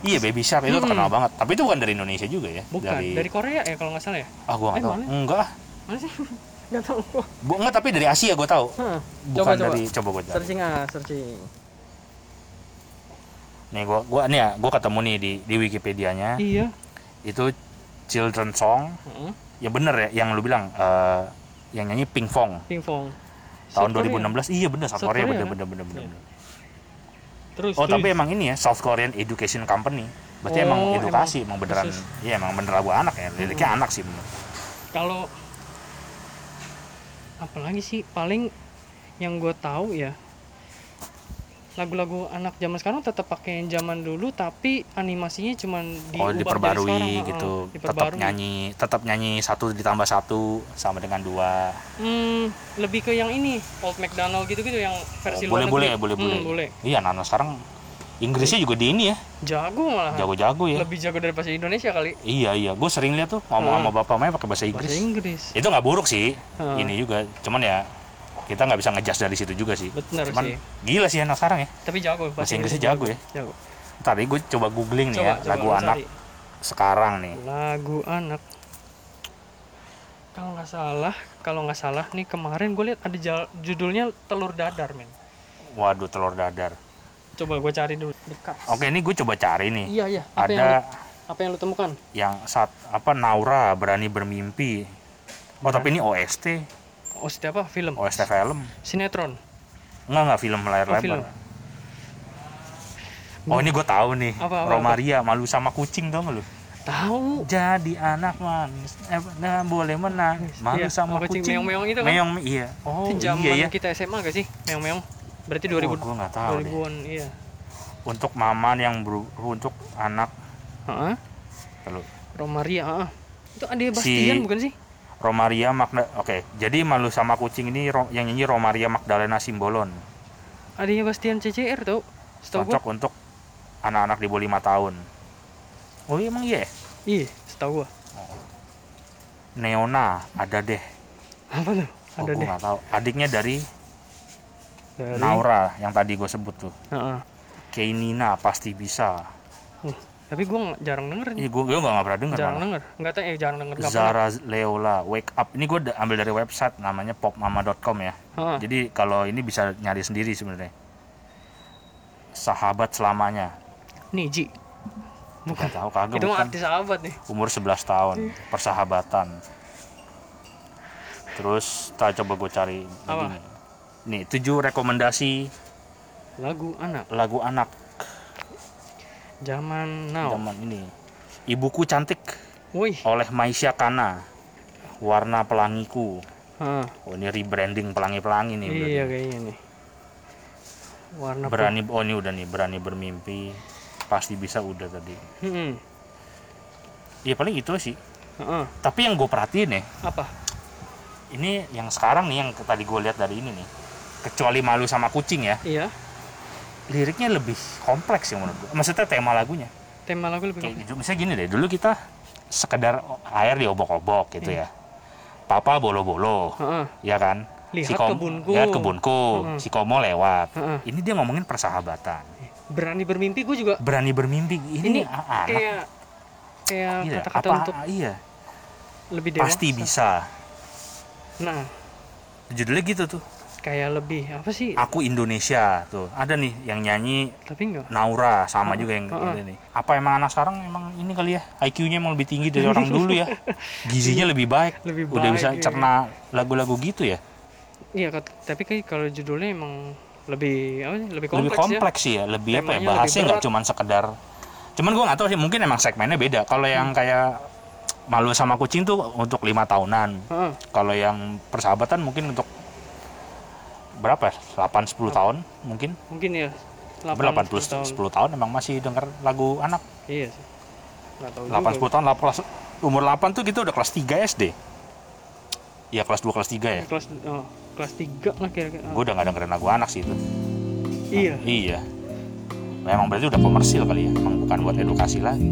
[SPEAKER 2] Iya Baby Shark itu
[SPEAKER 1] Hmm.
[SPEAKER 2] terkenal banget. Tapi itu bukan dari Indonesia juga ya?
[SPEAKER 1] Bukan dari, Korea ya kalau nggak salah ya.
[SPEAKER 2] Ah gua nggak
[SPEAKER 1] Eh,
[SPEAKER 2] tahu.
[SPEAKER 1] mana?
[SPEAKER 2] Enggak.
[SPEAKER 1] Mana sih? <laughs> Nggak tahu gua.
[SPEAKER 2] Gua enggak tapi dari Asia gua tahu.
[SPEAKER 1] Hah,
[SPEAKER 2] Bukan
[SPEAKER 1] Coba, coba.
[SPEAKER 2] dari coba gua cari.
[SPEAKER 1] Searching ah, searching.
[SPEAKER 2] Nih gua gua nih ya, gua ketemu nih di di Wikipedia-nya.
[SPEAKER 1] Iya.
[SPEAKER 2] Itu children song.
[SPEAKER 1] Heeh.
[SPEAKER 2] Ya bener ya yang lu bilang eh, yang nyanyi Pink Fong
[SPEAKER 1] Pingpong.
[SPEAKER 2] tahun
[SPEAKER 1] South Korea.
[SPEAKER 2] 2016. Iya bener South
[SPEAKER 1] South
[SPEAKER 2] Korea
[SPEAKER 1] Korea,
[SPEAKER 2] bener
[SPEAKER 1] kan?
[SPEAKER 2] bener bener bener.
[SPEAKER 1] Iya.
[SPEAKER 2] bener.
[SPEAKER 1] Terus.
[SPEAKER 2] Oh,
[SPEAKER 1] terus.
[SPEAKER 2] tapi emang ini ya South Korean Education Company. Berarti emang
[SPEAKER 1] Oh,
[SPEAKER 2] edukasi, emang, beneran. Iya, emang bener lagu anak ya. Liriknya anak sih bener.
[SPEAKER 1] kalau apalagi sih paling yang gue tahu ya lagu-lagu anak zaman sekarang tetap pakai yang zaman dulu tapi animasinya cuman
[SPEAKER 2] oh,
[SPEAKER 1] diubah jadi
[SPEAKER 2] diperbarui
[SPEAKER 1] sekarang,
[SPEAKER 2] gitu. Tetap
[SPEAKER 1] diperbarui.
[SPEAKER 2] nyanyi, tetap nyanyi satu ditambah satu sama dengan dua.
[SPEAKER 1] Hmm, lebih ke yang ini Old McDonald gitu-gitu yang versi
[SPEAKER 2] Oh, boleh
[SPEAKER 1] luar
[SPEAKER 2] boleh
[SPEAKER 1] negeri.
[SPEAKER 2] boleh
[SPEAKER 1] Hmm,
[SPEAKER 2] boleh.
[SPEAKER 1] boleh
[SPEAKER 2] Iya, anak sekarang Inggrisnya juga di ini ya,
[SPEAKER 1] jago malah
[SPEAKER 2] jago-jago ya.
[SPEAKER 1] lebih jago dari bahasa Indonesia kali
[SPEAKER 2] Iya iya, gue sering lihat tuh ngomong
[SPEAKER 1] Hmm.
[SPEAKER 2] sama bapak mamanya pakai bahasa
[SPEAKER 1] bahasa
[SPEAKER 2] Inggris.
[SPEAKER 1] Inggris
[SPEAKER 2] Itu nggak buruk sih,
[SPEAKER 1] Hmm.
[SPEAKER 2] ini juga. Cuman ya kita nggak bisa ngejudge dari situ juga sih.
[SPEAKER 1] benar
[SPEAKER 2] Cuman
[SPEAKER 1] sih
[SPEAKER 2] gila sih anak sekarang ya.
[SPEAKER 1] tapi jago
[SPEAKER 2] Bahasa Inggrisnya jago ya.
[SPEAKER 1] jago
[SPEAKER 2] Tadi gue coba googling nih
[SPEAKER 1] coba
[SPEAKER 2] ya
[SPEAKER 1] coba
[SPEAKER 2] lagu anak
[SPEAKER 1] cari.
[SPEAKER 2] sekarang nih.
[SPEAKER 1] lagu anak kalau nggak salah kalau nggak salah nih kemarin gue lihat ada jal- judulnya telur dadar men
[SPEAKER 2] Waduh telur dadar.
[SPEAKER 1] coba gue cari dulu dekat
[SPEAKER 2] Oke ini gue coba cari nih.
[SPEAKER 1] iya iya apa yang
[SPEAKER 2] Ada
[SPEAKER 1] lu- apa yang lu temukan
[SPEAKER 2] yang saat apa Naura berani bermimpi. Oh tapi ini OST,
[SPEAKER 1] oh setiap apa film
[SPEAKER 2] OST film.
[SPEAKER 1] sinetron
[SPEAKER 2] Enggak enggak film layar
[SPEAKER 1] Oh, film.
[SPEAKER 2] lebar. Oh ini gue tahu nih.
[SPEAKER 1] Apa, apa,
[SPEAKER 2] Romaria malu sama kucing dong lu.
[SPEAKER 1] tahu
[SPEAKER 2] Jadi anak manis, eh, nah, boleh menangis, malu
[SPEAKER 1] Iya,
[SPEAKER 2] sama
[SPEAKER 1] kucing
[SPEAKER 2] kucing.
[SPEAKER 1] meong-meong itu kan?
[SPEAKER 2] Meong, iya. Oh
[SPEAKER 1] itu zaman
[SPEAKER 2] iya ya.
[SPEAKER 1] kita SMA gak sih meong meong berarti 2000
[SPEAKER 2] Oh, gue nggak tahu deh.
[SPEAKER 1] 2000-an iya
[SPEAKER 2] Untuk maman yang beru, untuk anak,
[SPEAKER 1] Heeh. Romaria heeh. itu ada Bastian
[SPEAKER 2] Si-
[SPEAKER 1] bukan sih
[SPEAKER 2] Romaria Magda, oke. Jadi malu sama kucing ini yang nyanyi Romaria Magdalena Simbolon.
[SPEAKER 1] adanya Bastian CCR setahu
[SPEAKER 2] Cocok
[SPEAKER 1] gua
[SPEAKER 2] untuk anak-anak di bawah 5 tahun. Oh iya, emang iya. ya?
[SPEAKER 1] iya setahu gua
[SPEAKER 2] Neona ada deh.
[SPEAKER 1] apa tuh
[SPEAKER 2] Oh,
[SPEAKER 1] ada
[SPEAKER 2] gua
[SPEAKER 1] deh
[SPEAKER 2] tahu. Adiknya dari
[SPEAKER 1] dari
[SPEAKER 2] Naura yang tadi gue sebut tuh.
[SPEAKER 1] Heeh.
[SPEAKER 2] Keinina pasti bisa.
[SPEAKER 1] Uh, tapi gue jarang denger nih.
[SPEAKER 2] Iya, gue gue nggak pernah dengar.
[SPEAKER 1] jarang
[SPEAKER 2] malah.
[SPEAKER 1] denger. Nggak tahu eh jarang denger. Pernah.
[SPEAKER 2] Zara Leola Wake Up. Ini gue ambil dari website namanya popmama.com ya.
[SPEAKER 1] Heeh.
[SPEAKER 2] jadi kalau ini bisa nyari sendiri sebenarnya. Sahabat selamanya.
[SPEAKER 1] Niji. Bukan
[SPEAKER 2] nggak tahu kagak
[SPEAKER 1] itu mah
[SPEAKER 2] bukan.
[SPEAKER 1] artis sahabat nih.
[SPEAKER 2] Umur 11 tahun persahabatan. Terus tak coba gue cari
[SPEAKER 1] Apa?
[SPEAKER 2] nih nih tujuh rekomendasi
[SPEAKER 1] lagu anak.
[SPEAKER 2] lagu anak
[SPEAKER 1] zaman now.
[SPEAKER 2] Zaman ini. Ibuku cantik.
[SPEAKER 1] Wih.
[SPEAKER 2] Oleh Maisha Kana. Warna pelangiku.
[SPEAKER 1] Heeh.
[SPEAKER 2] oh ini rebranding pelangi-pelangi nih
[SPEAKER 1] iya kayaknya nih. Warna
[SPEAKER 2] berani oh ini udah nih berani bermimpi. Pasti bisa udah tadi.
[SPEAKER 1] Hmm.
[SPEAKER 2] ya paling itu sih.
[SPEAKER 1] Heeh.
[SPEAKER 2] tapi yang gue perhatiin ya
[SPEAKER 1] Apa?
[SPEAKER 2] ini yang sekarang nih yang tadi gue lihat dari ini nih. Kecuali malu sama kucing ya.
[SPEAKER 1] Iya.
[SPEAKER 2] Liriknya lebih kompleks ya menurut gue maksudnya tema lagunya.
[SPEAKER 1] Tema lagu lebih
[SPEAKER 2] kayak gitu. Misalnya gini deh dulu kita sekedar air diobok-obok gitu ya. Papa bolo-bolo
[SPEAKER 1] Heeh.
[SPEAKER 2] ya kan?
[SPEAKER 1] Lihat
[SPEAKER 2] Kom-
[SPEAKER 1] kebunku.
[SPEAKER 2] lihat kebunku.
[SPEAKER 1] Mm-mm.
[SPEAKER 2] si komo lewat.
[SPEAKER 1] Heeh.
[SPEAKER 2] ini dia ngomongin persahabatan.
[SPEAKER 1] Berani bermimpi gue juga
[SPEAKER 2] berani bermimpi. Ini,
[SPEAKER 1] ini
[SPEAKER 2] anak.
[SPEAKER 1] kayak kayak
[SPEAKER 2] iya,
[SPEAKER 1] kata-kata
[SPEAKER 2] apa
[SPEAKER 1] untuk
[SPEAKER 2] iya.
[SPEAKER 1] lebih dewasa.
[SPEAKER 2] pasti bisa.
[SPEAKER 1] Nah,
[SPEAKER 2] judulnya gitu tuh
[SPEAKER 1] kayak lebih apa sih?
[SPEAKER 2] aku Indonesia tuh ada nih yang nyanyi
[SPEAKER 1] Tapi enggak.
[SPEAKER 2] Naura sama
[SPEAKER 1] Heeh,
[SPEAKER 2] juga yang
[SPEAKER 1] heeh.
[SPEAKER 2] ini nih. Apa emang anak sekarang emang ini kali ya IQ-nya emang lebih tinggi dari orang dulu ya. <laughs> Gizinya lebih baik.
[SPEAKER 1] Lebih
[SPEAKER 2] Udah
[SPEAKER 1] baik,
[SPEAKER 2] bisa
[SPEAKER 1] iya.
[SPEAKER 2] cerna lagu-lagu gitu ya.
[SPEAKER 1] Iya, tapi kayak kalau judulnya emang lebih apa sih? Lebih kompleks,
[SPEAKER 2] lebih kompleks sih ya, lebih apa ya? Bahasnya nggak cuman sekedar Cuman gua nggak tahu sih, mungkin emang segmennya beda. Kalau yang
[SPEAKER 1] Hmm.
[SPEAKER 2] kayak malu sama kucing tuh untuk lima tahunan.
[SPEAKER 1] ya. Heeh.
[SPEAKER 2] Kalau yang persahabatan mungkin untuk berapa? ya? 8 10 tahun mungkin.
[SPEAKER 1] Mungkin ya
[SPEAKER 2] 8
[SPEAKER 1] 8
[SPEAKER 2] 10
[SPEAKER 1] tahun.
[SPEAKER 2] 10 tahun emang masih denger lagu anak.
[SPEAKER 1] Iya sih. Nggak tahu
[SPEAKER 2] 8
[SPEAKER 1] juga.
[SPEAKER 2] 10 tahun kelas umur 8 tuh kita udah kelas 3 SD. Iya kelas 2 kelas 3 ya.
[SPEAKER 1] Kelas oh, kelas 3 lah kira-kira.
[SPEAKER 2] Gue udah gak dengerin lagu anak sih itu.
[SPEAKER 1] Iya,
[SPEAKER 2] Iya. Memang berarti udah komersil kali ya. Emang bukan buat edukasi lagi.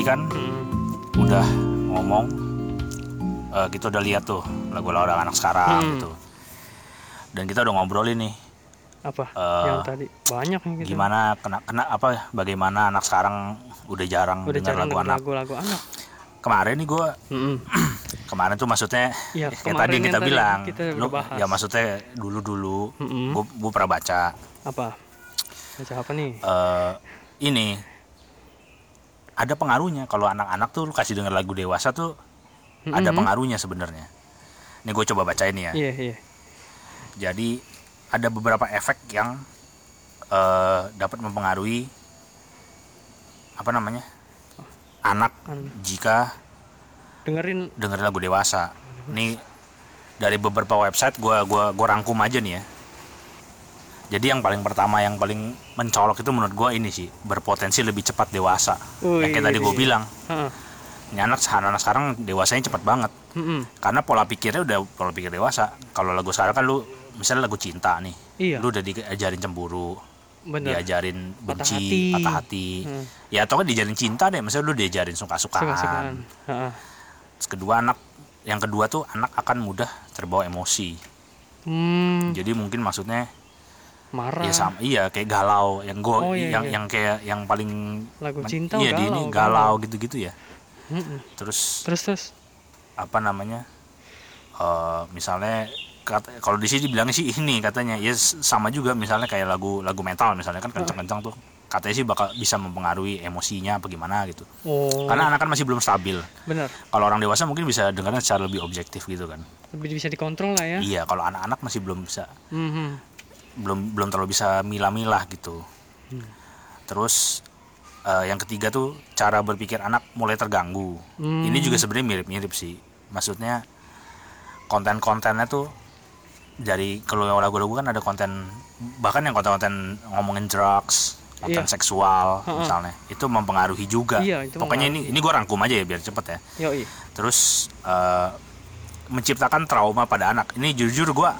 [SPEAKER 2] Tadi kan
[SPEAKER 1] Hmm.
[SPEAKER 2] udah ngomong eh, kita udah lihat tuh lagu-lagu anak sekarang
[SPEAKER 1] Hmm.
[SPEAKER 2] gitu. Dan kita udah ngobrolin nih
[SPEAKER 1] Apa?
[SPEAKER 2] Eh,
[SPEAKER 1] yang tadi banyak yang gitu.
[SPEAKER 2] gimana kena kena apa bagaimana anak sekarang udah jarang
[SPEAKER 1] Udah
[SPEAKER 2] dengar lagu anak.
[SPEAKER 1] lagu-lagu anak.
[SPEAKER 2] Kemarin nih gue
[SPEAKER 1] Mm-mm. <clears throat>
[SPEAKER 2] kemarin tuh maksudnya
[SPEAKER 1] Iya,
[SPEAKER 2] kayak
[SPEAKER 1] kemarin
[SPEAKER 2] tadi yang kita
[SPEAKER 1] tadi
[SPEAKER 2] bilang
[SPEAKER 1] kita
[SPEAKER 2] lu
[SPEAKER 1] bahas.
[SPEAKER 2] ya maksudnya dulu dulu
[SPEAKER 1] Mm-mm.
[SPEAKER 2] gue pernah baca
[SPEAKER 1] Apa? Baca apa nih?
[SPEAKER 2] eh ini ada pengaruhnya. Kalau anak-anak tuh lu kasih denger lagu dewasa tuh ada
[SPEAKER 1] Mm-mm.
[SPEAKER 2] pengaruhnya sebenarnya. Ini gue coba baca ini ya.
[SPEAKER 1] Iya, iya.
[SPEAKER 2] jadi ada beberapa efek yang eh, dapat mempengaruhi apa namanya anak
[SPEAKER 1] An-
[SPEAKER 2] jika
[SPEAKER 1] dengerin.
[SPEAKER 2] denger lagu dewasa. Ini dari beberapa website gua gua gua rangkum aja nih ya jadi yang paling pertama yang paling mencolok itu menurut gua ini sih berpotensi lebih cepat dewasa
[SPEAKER 1] Wih.
[SPEAKER 2] yang kayak tadi gue bilang
[SPEAKER 1] Heeh.
[SPEAKER 2] ini anak anak sekarang dewasanya cepat banget
[SPEAKER 1] Mm-mm.
[SPEAKER 2] karena pola pikirnya udah pola pikir dewasa kalau lagu sekarang kan lu misalnya lagu cinta nih
[SPEAKER 1] Iya.
[SPEAKER 2] lu udah diajarin cemburu
[SPEAKER 1] Bener.
[SPEAKER 2] diajarin
[SPEAKER 1] Patah
[SPEAKER 2] benci
[SPEAKER 1] hati.
[SPEAKER 2] patah hati
[SPEAKER 1] Hmm.
[SPEAKER 2] ya atau kan diajarin cinta deh misalnya lu diajarin suka-sukaan
[SPEAKER 1] Suka-sukaan. Heeh.
[SPEAKER 2] Terus kedua anak yang kedua tuh anak akan mudah terbawa emosi
[SPEAKER 1] Hmm,
[SPEAKER 2] jadi mungkin maksudnya
[SPEAKER 1] marah.
[SPEAKER 2] ya sama iya kayak galau yang gue
[SPEAKER 1] Oh, iya,
[SPEAKER 2] yang
[SPEAKER 1] iya.
[SPEAKER 2] yang kayak yang paling
[SPEAKER 1] Lagu cinta
[SPEAKER 2] iya di
[SPEAKER 1] galau,
[SPEAKER 2] ini
[SPEAKER 1] galau.
[SPEAKER 2] galau gitu-gitu ya
[SPEAKER 1] Mm-mm.
[SPEAKER 2] terus
[SPEAKER 1] Terus terus.
[SPEAKER 2] apa namanya eh misalnya kata- kalau di sini bilangnya sih ini katanya ya sama juga misalnya kayak lagu lagu metal misalnya kan kencang-kencang tuh katanya sih bakal bisa mempengaruhi emosinya apa gimana gitu
[SPEAKER 1] Oh.
[SPEAKER 2] karena anak kan masih belum stabil
[SPEAKER 1] bener.
[SPEAKER 2] kalau orang dewasa mungkin bisa dengarnya secara lebih objektif gitu kan
[SPEAKER 1] Lebih bisa dikontrol lah ya.
[SPEAKER 2] iya kalau anak-anak masih belum bisa
[SPEAKER 1] Mhm.
[SPEAKER 2] Belum belum terlalu bisa milah-milah gitu
[SPEAKER 1] Hmm.
[SPEAKER 2] terus eh, yang ketiga tuh cara berpikir anak mulai terganggu
[SPEAKER 1] Hmm.
[SPEAKER 2] ini juga sebenarnya mirip-mirip sih maksudnya konten-kontennya tuh dari kalau lagu-lagu kan ada konten bahkan yang konten-konten ngomongin drugs konten
[SPEAKER 1] Iya.
[SPEAKER 2] seksual
[SPEAKER 1] Ha-ha.
[SPEAKER 2] misalnya itu mempengaruhi juga
[SPEAKER 1] Iya, itu
[SPEAKER 2] pokoknya ini ini gue rangkum aja ya biar cepet ya
[SPEAKER 1] Yoi.
[SPEAKER 2] terus eh, menciptakan trauma pada anak ini jujur gue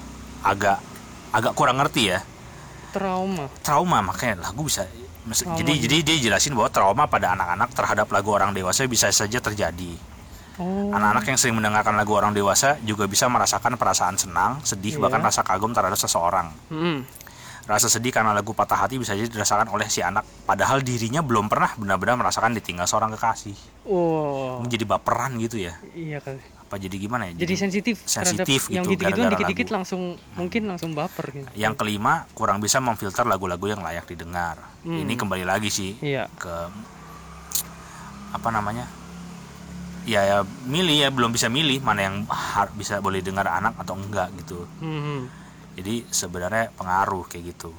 [SPEAKER 2] agak agak kurang ngerti ya
[SPEAKER 1] Trauma.
[SPEAKER 2] trauma makanya lagu bisa
[SPEAKER 1] Trauma
[SPEAKER 2] jadi jadi dia jelasin bahwa trauma pada anak-anak terhadap lagu orang dewasa bisa saja terjadi
[SPEAKER 1] Oh.
[SPEAKER 2] anak-anak yang sering mendengarkan lagu orang dewasa juga bisa merasakan perasaan senang sedih
[SPEAKER 1] Iya.
[SPEAKER 2] bahkan rasa kagum terhadap seseorang
[SPEAKER 1] Mm-mm.
[SPEAKER 2] rasa sedih karena lagu patah hati bisa jadi dirasakan oleh si anak padahal dirinya belum pernah benar-benar merasakan ditinggal seorang kekasih
[SPEAKER 1] Oh.
[SPEAKER 2] menjadi baperan gitu ya
[SPEAKER 1] Iya kali.
[SPEAKER 2] Apa jadi gimana ya
[SPEAKER 1] Jadi sensitif
[SPEAKER 2] sensitif
[SPEAKER 1] yang
[SPEAKER 2] gitu, gara-gara
[SPEAKER 1] dikit-dikit langsung mungkin langsung baper gitu.
[SPEAKER 2] yang kelima kurang bisa memfilter lagu-lagu yang layak didengar
[SPEAKER 1] Hmm.
[SPEAKER 2] ini kembali lagi sih
[SPEAKER 1] Iya.
[SPEAKER 2] ke apa namanya ya, ya milih ya belum bisa milih mana yang bisa boleh dengar anak atau enggak gitu
[SPEAKER 1] Hmm,
[SPEAKER 2] jadi sebenarnya pengaruh kayak gitu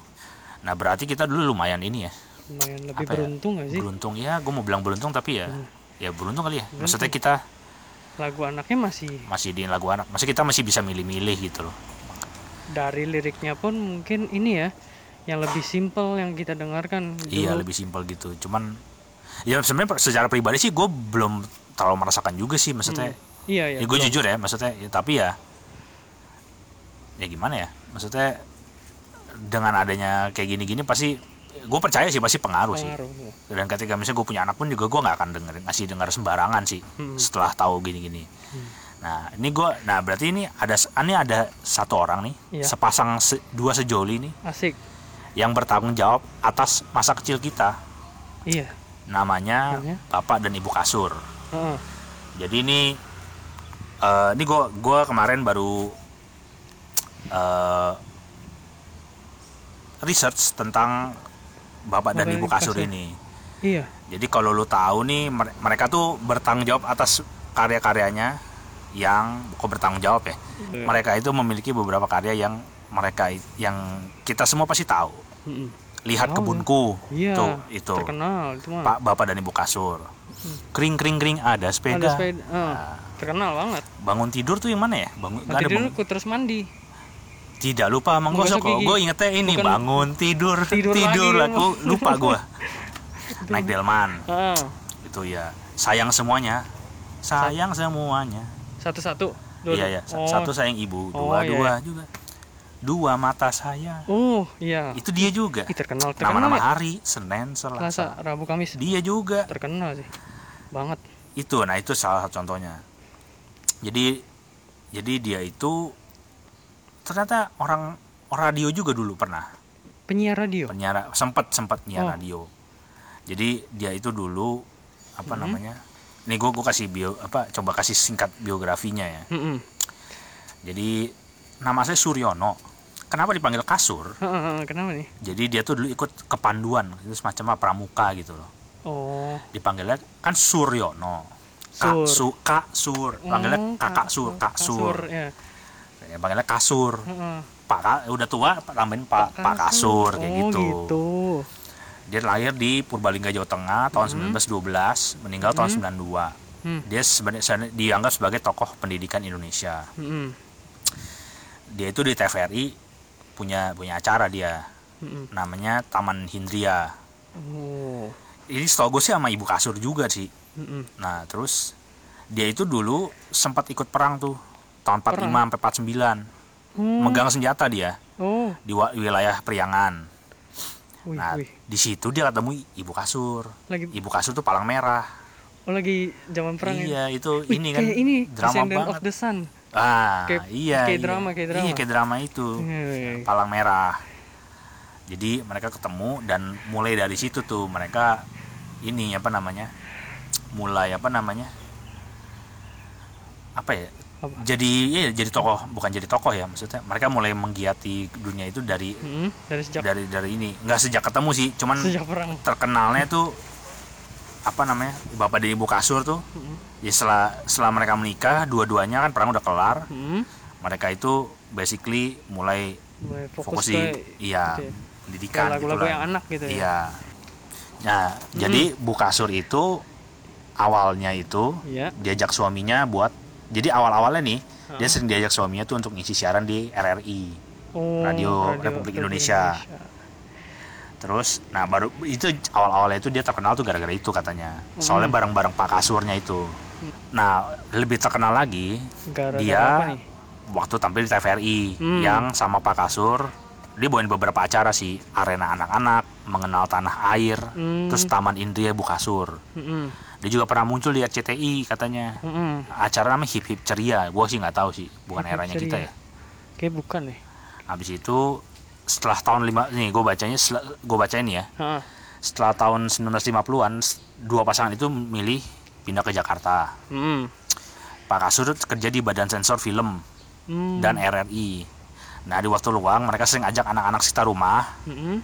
[SPEAKER 2] nah berarti kita dulu lumayan ini ya
[SPEAKER 1] lumayan lebih
[SPEAKER 2] Apa ya?
[SPEAKER 1] beruntung gak sih?
[SPEAKER 2] beruntung ya gue mau bilang beruntung tapi ya
[SPEAKER 1] Hmm.
[SPEAKER 2] ya beruntung kali ya maksudnya kita
[SPEAKER 1] Lagu anaknya masih
[SPEAKER 2] masih di lagu anak. Maksudnya kita masih bisa milih-milih gitu loh.
[SPEAKER 1] Dari liriknya pun mungkin ini ya yang lebih simpel yang kita dengarkan
[SPEAKER 2] iya
[SPEAKER 1] dulu.
[SPEAKER 2] lebih simpel gitu. Cuman ya sebenarnya secara pribadi sih gue belum terlalu merasakan juga sih maksudnya.
[SPEAKER 1] Iya ya.
[SPEAKER 2] ya gue jujur ya maksudnya ya, tapi ya ya gimana ya? Maksudnya dengan adanya kayak gini-gini pasti gue percaya sih pasti pengaruh, sih
[SPEAKER 1] pengaruh. ya.
[SPEAKER 2] dan ketika misalnya gue punya anak pun juga gue nggak akan denger ngasih dengar sembarangan sih
[SPEAKER 1] Hmm.
[SPEAKER 2] setelah tahu gini-gini nah ini gue nah berarti ini ada ini ada satu orang nih
[SPEAKER 1] Iya.
[SPEAKER 2] sepasang se- dua sejoli nih
[SPEAKER 1] Asik.
[SPEAKER 2] yang bertanggung jawab atas masa kecil kita
[SPEAKER 1] Iya.
[SPEAKER 2] namanya
[SPEAKER 1] Namanya?
[SPEAKER 2] bapak dan ibu kasur
[SPEAKER 1] Heeh.
[SPEAKER 2] jadi ini eh ini gue gua kemarin baru eh research tentang bapak dan ibu kasur
[SPEAKER 1] kasur.
[SPEAKER 2] ini
[SPEAKER 1] Iya.
[SPEAKER 2] jadi kalau lu tahu nih mere- mereka tuh bertanggung jawab atas karya-karyanya yang kok bertanggung jawab ya
[SPEAKER 1] Iya.
[SPEAKER 2] mereka itu memiliki beberapa karya yang mereka yang kita semua pasti tahu lihat
[SPEAKER 1] Tahu.
[SPEAKER 2] kebunku
[SPEAKER 1] Iya.
[SPEAKER 2] tuh itu
[SPEAKER 1] Terkenal itu mah.
[SPEAKER 2] pak bapak dan ibu kasur kering kering kering ada sepeda,
[SPEAKER 1] Ada sepeda. eh,
[SPEAKER 2] Nah,
[SPEAKER 1] terkenal banget.
[SPEAKER 2] bangun tidur tuh yang mana ya bangun nggak
[SPEAKER 1] Nanti
[SPEAKER 2] ada bangun-
[SPEAKER 1] terus mandi.
[SPEAKER 2] Tidak lupa menggosok kok gue ingetnya ini
[SPEAKER 1] Bukan-
[SPEAKER 2] bangun tidur.
[SPEAKER 1] Tidur
[SPEAKER 2] tidur,
[SPEAKER 1] lagi
[SPEAKER 2] aku lupa gue <laughs> naik delman.
[SPEAKER 1] Heeh.
[SPEAKER 2] itu ya. Sayang semuanya. Sayang semuanya.
[SPEAKER 1] Satu-satu. Dua-
[SPEAKER 2] iya ya
[SPEAKER 1] Oh.
[SPEAKER 2] satu sayang ibu
[SPEAKER 1] Oh,
[SPEAKER 2] dua
[SPEAKER 1] iya,
[SPEAKER 2] dua juga. Dua mata saya.
[SPEAKER 1] Oh, iya.
[SPEAKER 2] itu dia juga.
[SPEAKER 1] Ih, terkenal terkenal.
[SPEAKER 2] Nama-nama
[SPEAKER 1] ya.
[SPEAKER 2] hari senin
[SPEAKER 1] Selasa,
[SPEAKER 2] selasa
[SPEAKER 1] Rabu, Kamis.
[SPEAKER 2] dia juga.
[SPEAKER 1] Terkenal sih. Banget.
[SPEAKER 2] itu nah itu salah satu contohnya. Jadi jadi dia itu ternyata orang radio juga dulu pernah
[SPEAKER 1] Penyiar radio.
[SPEAKER 2] penyiar sempat sempat nyiar
[SPEAKER 1] Oh.
[SPEAKER 2] radio jadi dia itu dulu apa
[SPEAKER 1] Mhm.
[SPEAKER 2] namanya ini gue gue kasih bio apa coba kasih singkat biografinya ya
[SPEAKER 1] Mm-mm.
[SPEAKER 2] jadi nama saya Suryono kenapa dipanggil kasur
[SPEAKER 1] Kenapa nih?
[SPEAKER 2] jadi dia tuh dulu ikut kepanduan itu semacam apa, pramuka gitu loh
[SPEAKER 1] Oh.
[SPEAKER 2] dipanggilnya kan Suryono Kak
[SPEAKER 1] Sur.
[SPEAKER 2] Su Kak Sur panggilnya
[SPEAKER 1] Hmm,
[SPEAKER 2] Kakak Sur Kak Sur
[SPEAKER 1] ya.
[SPEAKER 2] Ya, panggilnya Kasur
[SPEAKER 1] Heeh.
[SPEAKER 2] Pak Ka- udah tua tambahin Pak Pak Kasur kayak
[SPEAKER 1] oh,
[SPEAKER 2] gitu.
[SPEAKER 1] gitu.
[SPEAKER 2] dia lahir di Purbalingga Jawa Tengah tahun 1912 meninggal tahun 92
[SPEAKER 1] Hmm.
[SPEAKER 2] dia sebenarnya dianggap sebagai tokoh pendidikan Indonesia
[SPEAKER 1] Mm-mm.
[SPEAKER 2] dia itu di TVRI punya punya acara dia
[SPEAKER 1] Mm-mm.
[SPEAKER 2] namanya Taman Hindria
[SPEAKER 1] Oh.
[SPEAKER 2] ini setahu gue sih sama ibu kasur juga sih
[SPEAKER 1] Mm-mm.
[SPEAKER 2] nah terus dia itu dulu sempat ikut perang tuh tahun 45
[SPEAKER 1] Perang?
[SPEAKER 2] sampai 49
[SPEAKER 1] Oh.
[SPEAKER 2] megang senjata dia
[SPEAKER 1] Oh.
[SPEAKER 2] di wilayah Priangan
[SPEAKER 1] Wih,
[SPEAKER 2] nah
[SPEAKER 1] wih.
[SPEAKER 2] di situ dia ketemu ibu kasur
[SPEAKER 1] Lagi
[SPEAKER 2] ibu kasur tuh palang merah
[SPEAKER 1] oh lagi zaman perang ya.
[SPEAKER 2] iya itu
[SPEAKER 1] Wih,
[SPEAKER 2] ini kan
[SPEAKER 1] ini
[SPEAKER 2] drama
[SPEAKER 1] Descendant
[SPEAKER 2] banget
[SPEAKER 1] of the Sun.
[SPEAKER 2] ah
[SPEAKER 1] kayak-
[SPEAKER 2] iya
[SPEAKER 1] kayak
[SPEAKER 2] iya.
[SPEAKER 1] drama, kayak drama.
[SPEAKER 2] iya kayak drama itu
[SPEAKER 1] Wih.
[SPEAKER 2] palang merah jadi mereka ketemu dan mulai dari situ tuh mereka ini apa namanya mulai apa namanya apa ya
[SPEAKER 1] Apa?
[SPEAKER 2] jadi ya jadi tokoh bukan jadi tokoh ya maksudnya mereka mulai menggiati dunia itu dari
[SPEAKER 1] Mm-mm. Dari sejak
[SPEAKER 2] dari dari ini nggak sejak ketemu sih cuman
[SPEAKER 1] sejak perang.
[SPEAKER 2] terkenalnya tuh apa namanya bapak dan ibu kasur tuh
[SPEAKER 1] Mm-mm.
[SPEAKER 2] ya setelah setelah mereka menikah dua-duanya kan perang udah kelar
[SPEAKER 1] Mm-mm.
[SPEAKER 2] mereka itu basically mulai
[SPEAKER 1] Mulai
[SPEAKER 2] fokus,
[SPEAKER 1] fokus,
[SPEAKER 2] di
[SPEAKER 1] ke
[SPEAKER 2] iya
[SPEAKER 1] gitu ya.
[SPEAKER 2] pendidikan
[SPEAKER 1] lagu-lagu yang anak gitu ya.
[SPEAKER 2] iya nah jadi bu kasur itu awalnya itu
[SPEAKER 1] Iya.
[SPEAKER 2] diajak suaminya buat jadi awal-awalnya nih
[SPEAKER 1] Heeh.
[SPEAKER 2] dia sering diajak suaminya tuh untuk ngisi siaran di RRI
[SPEAKER 1] Oh,
[SPEAKER 2] Radio Republik Indonesia. terus nah baru itu awal-awalnya itu dia terkenal tuh gara-gara itu katanya soalnya
[SPEAKER 1] Hmm.
[SPEAKER 2] bareng-bareng Pak Kasurnya itu nah lebih terkenal lagi
[SPEAKER 1] Gara-gara
[SPEAKER 2] Dia
[SPEAKER 1] apa nih?
[SPEAKER 2] waktu tampil di TVRI
[SPEAKER 1] Hmm.
[SPEAKER 2] yang sama Pak Kasur dia bawain beberapa acara sih arena anak-anak mengenal tanah air
[SPEAKER 1] Hmm.
[SPEAKER 2] terus Taman Indria Bu Kasur
[SPEAKER 1] Mm-mm.
[SPEAKER 2] Dia juga pernah muncul di RCTI katanya
[SPEAKER 1] Mm-mm.
[SPEAKER 2] acara namanya hip hip ceria gua sih nggak tahu sih bukan
[SPEAKER 1] Hip Hip
[SPEAKER 2] eranya kita
[SPEAKER 1] Ceria.
[SPEAKER 2] ya
[SPEAKER 1] Kayak bukan nih.
[SPEAKER 2] habis itu setelah tahun lima nih gue bacanya gue bacain ya
[SPEAKER 1] Heeh.
[SPEAKER 2] setelah tahun 1950-an s- dua pasangan itu milih pindah ke Jakarta
[SPEAKER 1] Mm.
[SPEAKER 2] Pak Kasur kerja di Badan Sensor Film
[SPEAKER 1] Mm.
[SPEAKER 2] dan RRI nah di waktu luang mereka sering ajak anak-anak sekitar rumah
[SPEAKER 1] Mm-mm.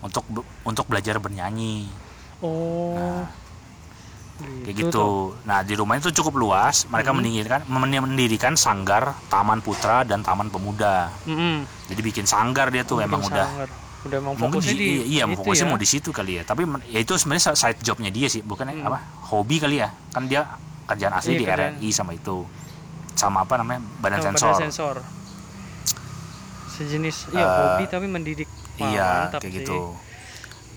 [SPEAKER 2] untuk be- untuk belajar bernyanyi
[SPEAKER 1] Oh.
[SPEAKER 2] Kayak
[SPEAKER 1] Gitu
[SPEAKER 2] gitu.
[SPEAKER 1] tuh.
[SPEAKER 2] Nah di rumah itu cukup luas. Mereka
[SPEAKER 1] Mhm.
[SPEAKER 2] mendirikan men- mendirikan sanggar Taman Putra dan Taman Pemuda.
[SPEAKER 1] Mm-mm.
[SPEAKER 2] Jadi bikin sanggar dia tuh emang udah
[SPEAKER 1] sanggar. udah emang
[SPEAKER 2] mungkin
[SPEAKER 1] fokusnya
[SPEAKER 2] di,
[SPEAKER 1] di
[SPEAKER 2] iya
[SPEAKER 1] itu
[SPEAKER 2] fokusnya
[SPEAKER 1] ya.
[SPEAKER 2] mau di situ kali ya. Tapi ya itu sebenarnya side jobnya dia sih, bukan
[SPEAKER 1] Hmm.
[SPEAKER 2] apa hobi kali ya. Kan dia kerjaan asli
[SPEAKER 1] Iya,
[SPEAKER 2] di
[SPEAKER 1] kerjaan.
[SPEAKER 2] RRI sama itu sama apa namanya badan
[SPEAKER 1] Sama
[SPEAKER 2] sensor.
[SPEAKER 1] badan sensor sejenis ya
[SPEAKER 2] Eh,
[SPEAKER 1] hobi tapi mendidik Wah,
[SPEAKER 2] iya kayak
[SPEAKER 1] sih.
[SPEAKER 2] gitu.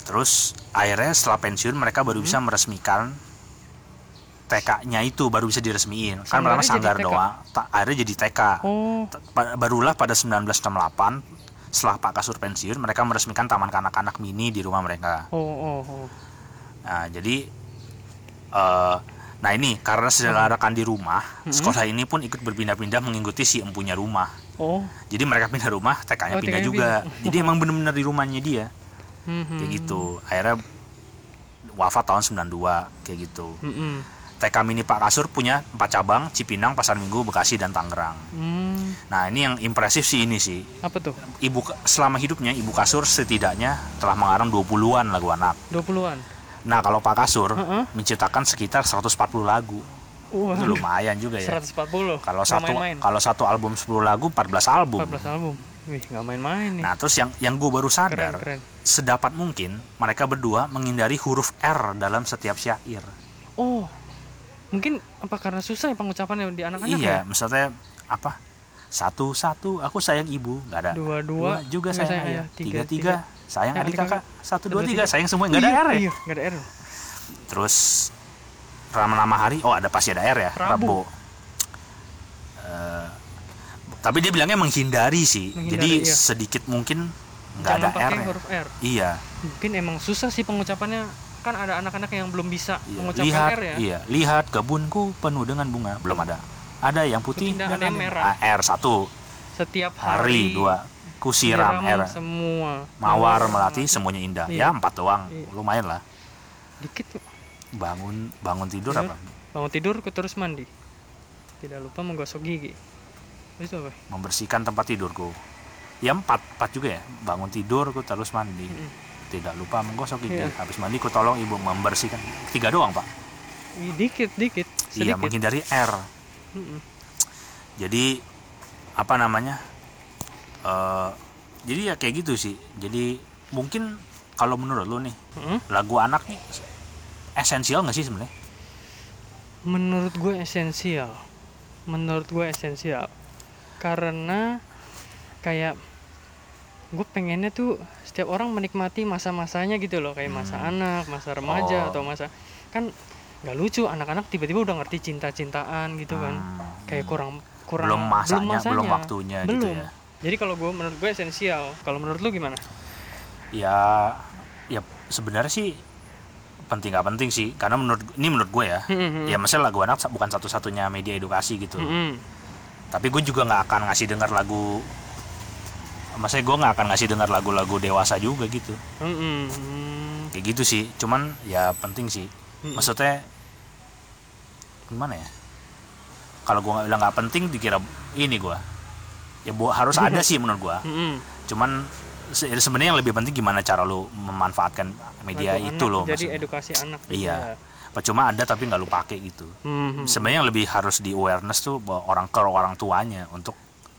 [SPEAKER 2] Terus akhirnya setelah pensiun mereka baru bisa
[SPEAKER 1] Hmm.
[SPEAKER 2] meresmikan TK-nya itu baru bisa diresmiin. Kan pertama sanggar
[SPEAKER 1] TK?
[SPEAKER 2] doang, ta- akhirnya jadi TK.
[SPEAKER 1] oh
[SPEAKER 2] barulah pada 1968 setelah Pak Kasur pensiun mereka meresmikan taman kanak-kanak mini di rumah mereka.
[SPEAKER 1] oh oh, oh.
[SPEAKER 2] Nah, jadi eh nah ini karena diselenggarakan di rumah,
[SPEAKER 1] Hmm.
[SPEAKER 2] sekolah ini pun ikut berpindah-pindah mengikuti si empunya rumah.
[SPEAKER 1] oh
[SPEAKER 2] Jadi mereka pindah rumah, TK-nya
[SPEAKER 1] Oh,
[SPEAKER 2] pindah
[SPEAKER 1] TK-nya
[SPEAKER 2] juga. Jadi emang bener-bener di rumahnya dia
[SPEAKER 1] Hmm,
[SPEAKER 2] kayak
[SPEAKER 1] hmm.
[SPEAKER 2] gitu. Akhirnya wafat tahun 92 kayak gitu.
[SPEAKER 1] Mm-mm.
[SPEAKER 2] TK mini Pak Kasur punya empat cabang, Cipinang, Pasar Minggu, Bekasi dan Tangerang.
[SPEAKER 1] Hmm,
[SPEAKER 2] Nah, ini yang impresif sih ini sih.
[SPEAKER 1] apa tuh
[SPEAKER 2] Ibu selama hidupnya Ibu Kasur setidaknya telah mengarang 20-an lagu anak.
[SPEAKER 1] 20-an
[SPEAKER 2] Nah, kalau Pak Kasur
[SPEAKER 1] Heeh.
[SPEAKER 2] menciptakan sekitar 140 lagu.
[SPEAKER 1] Wah,
[SPEAKER 2] Itu lumayan juga ya.
[SPEAKER 1] 140
[SPEAKER 2] Kalau satu
[SPEAKER 1] main-main.
[SPEAKER 2] kalau satu album 10 lagu 14 album.
[SPEAKER 1] 14 album wih nggak main-main nih
[SPEAKER 2] Nah, terus yang yang gue baru
[SPEAKER 1] keren
[SPEAKER 2] sadar,
[SPEAKER 1] keren
[SPEAKER 2] sedapat mungkin mereka berdua menghindari huruf R dalam setiap syair.
[SPEAKER 1] oh mungkin apa karena susah ya pengucapannya di anak-anak
[SPEAKER 2] iya,
[SPEAKER 1] ya
[SPEAKER 2] misalnya apa? Satu satu aku sayang ibu, nggak ada.
[SPEAKER 1] dua-dua
[SPEAKER 2] juga
[SPEAKER 1] nggak
[SPEAKER 2] sayang ayah. Tiga tiga sayang
[SPEAKER 1] Sayang
[SPEAKER 2] adik kakak. Satu dua
[SPEAKER 1] Dua,
[SPEAKER 2] tiga
[SPEAKER 1] tiga.
[SPEAKER 2] sayang semua nggak ada R ya.
[SPEAKER 1] iya nggak ada R
[SPEAKER 2] Terus nama-nama hari, oh ada pasti ada R ya.
[SPEAKER 1] Rabu.
[SPEAKER 2] Eh, tapi dia bilangnya menghindari sih.
[SPEAKER 1] Menghindari,
[SPEAKER 2] Jadi
[SPEAKER 1] iya.
[SPEAKER 2] sedikit mungkin nggak ada R. -nya.
[SPEAKER 1] huruf R
[SPEAKER 2] Iya,
[SPEAKER 1] mungkin emang susah sih pengucapannya kan ada anak-anak yang belum bisa
[SPEAKER 2] iya.
[SPEAKER 1] mengucapkan
[SPEAKER 2] lihat,
[SPEAKER 1] R ya
[SPEAKER 2] iya, lihat kebunku penuh dengan bunga. Belum ada. Ada yang putih dan
[SPEAKER 1] ada yang merah.
[SPEAKER 2] Ah, R satu,
[SPEAKER 1] setiap
[SPEAKER 2] hari,
[SPEAKER 1] hari,
[SPEAKER 2] dua, kusiram
[SPEAKER 1] siram
[SPEAKER 2] R,
[SPEAKER 1] semua
[SPEAKER 2] mawar melati semuanya indah.
[SPEAKER 1] Iya.
[SPEAKER 2] Ya empat doang,
[SPEAKER 1] Iya.
[SPEAKER 2] lumayan lah.
[SPEAKER 1] dikit tuh.
[SPEAKER 2] Bangun bangun tidur
[SPEAKER 1] Tidur.
[SPEAKER 2] apa?
[SPEAKER 1] bangun tidur ke terus mandi tidak lupa menggosok gigi itu apa
[SPEAKER 2] Membersihkan tempat tidurku. Ya empat, empat juga ya. Bangun tidur, ku terus mandi.
[SPEAKER 1] Mm-mm.
[SPEAKER 2] Tidak lupa menggosok gigi.
[SPEAKER 1] Iya.
[SPEAKER 2] Habis mandi, ku tolong ibu membersihkan. Tiga doang pak.
[SPEAKER 1] Dikit dikit
[SPEAKER 2] Iya,
[SPEAKER 1] sedikit
[SPEAKER 2] menghindari R.
[SPEAKER 1] Mm-mm.
[SPEAKER 2] Jadi apa namanya? eh jadi ya kayak gitu sih. Jadi mungkin kalau menurut lu nih
[SPEAKER 1] Mm-mm.
[SPEAKER 2] lagu anak nih esensial nggak sih sebenarnya?
[SPEAKER 1] menurut gue esensial menurut gue esensial karena kayak gue pengennya tuh setiap orang menikmati masa-masanya gitu loh kayak masa
[SPEAKER 2] Hmm.
[SPEAKER 1] anak masa remaja
[SPEAKER 2] Oh.
[SPEAKER 1] atau masa kan nggak lucu anak-anak tiba-tiba udah ngerti cinta-cintaan gitu kan
[SPEAKER 2] Hmm.
[SPEAKER 1] kayak kurang kurang
[SPEAKER 2] belum masanya, belum,
[SPEAKER 1] masanya.
[SPEAKER 2] waktunya gitu
[SPEAKER 1] belum
[SPEAKER 2] ya.
[SPEAKER 1] jadi kalau gue menurut gue esensial kalau menurut lu gimana
[SPEAKER 2] Ya, ya sebenarnya sih penting nggak penting sih karena menurut ini menurut gue ya
[SPEAKER 1] Hmm,
[SPEAKER 2] ya maksudnya lagu anak bukan satu-satunya media edukasi gitu
[SPEAKER 1] Mm-mm.
[SPEAKER 2] tapi gue juga nggak akan ngasih dengar lagu maksudnya gue nggak akan ngasih dengar lagu-lagu dewasa juga gitu
[SPEAKER 1] Mm-mm. Mm.
[SPEAKER 2] kayak gitu sih cuman ya penting sih maksudnya gimana ya kalau gue nggak bilang nggak penting dikira ini gue ya bu, harus ada sih menurut gue <laughs>
[SPEAKER 1] Mm-mm.
[SPEAKER 2] cuman se- sebenarnya yang lebih penting gimana cara lu memanfaatkan media
[SPEAKER 1] Lagu
[SPEAKER 2] itu
[SPEAKER 1] anak,
[SPEAKER 2] loh
[SPEAKER 1] jadi
[SPEAKER 2] maksudnya.
[SPEAKER 1] edukasi anak juga.
[SPEAKER 2] Iya. Percuma ada tapi nggak lu pakai gitu.
[SPEAKER 1] Mhm.
[SPEAKER 2] Sebenarnya yang lebih harus di awareness tuh bahwa orang ke orang tuanya untuk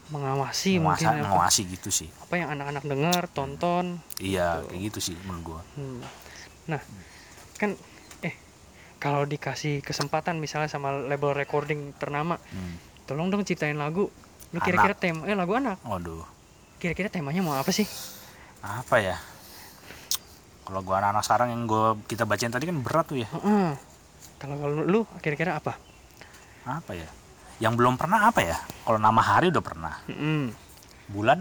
[SPEAKER 1] mengawasi
[SPEAKER 2] mengawasi,
[SPEAKER 1] mungkin apa,
[SPEAKER 2] mengawasi gitu sih.
[SPEAKER 1] apa yang anak-anak dengar tonton
[SPEAKER 2] Iya,
[SPEAKER 1] Betul.
[SPEAKER 2] kayak gitu sih menurut gua.
[SPEAKER 1] Hmm. nah kan eh kalau dikasih kesempatan misalnya sama label recording ternama
[SPEAKER 2] Hmm.
[SPEAKER 1] tolong dong ciptain lagu lu kira-kira tema eh lagu anak
[SPEAKER 2] Waduh,
[SPEAKER 1] kira-kira temanya mau apa sih
[SPEAKER 2] apa ya? Kalau gua anak-anak sekarang yang gua kita bacain tadi kan berat tuh ya.
[SPEAKER 1] Heeh. kalau kalau lu kira-kira apa
[SPEAKER 2] Apa ya? Yang belum pernah apa ya? Kalau nama hari udah pernah.
[SPEAKER 1] Mm-mm.
[SPEAKER 2] Bulan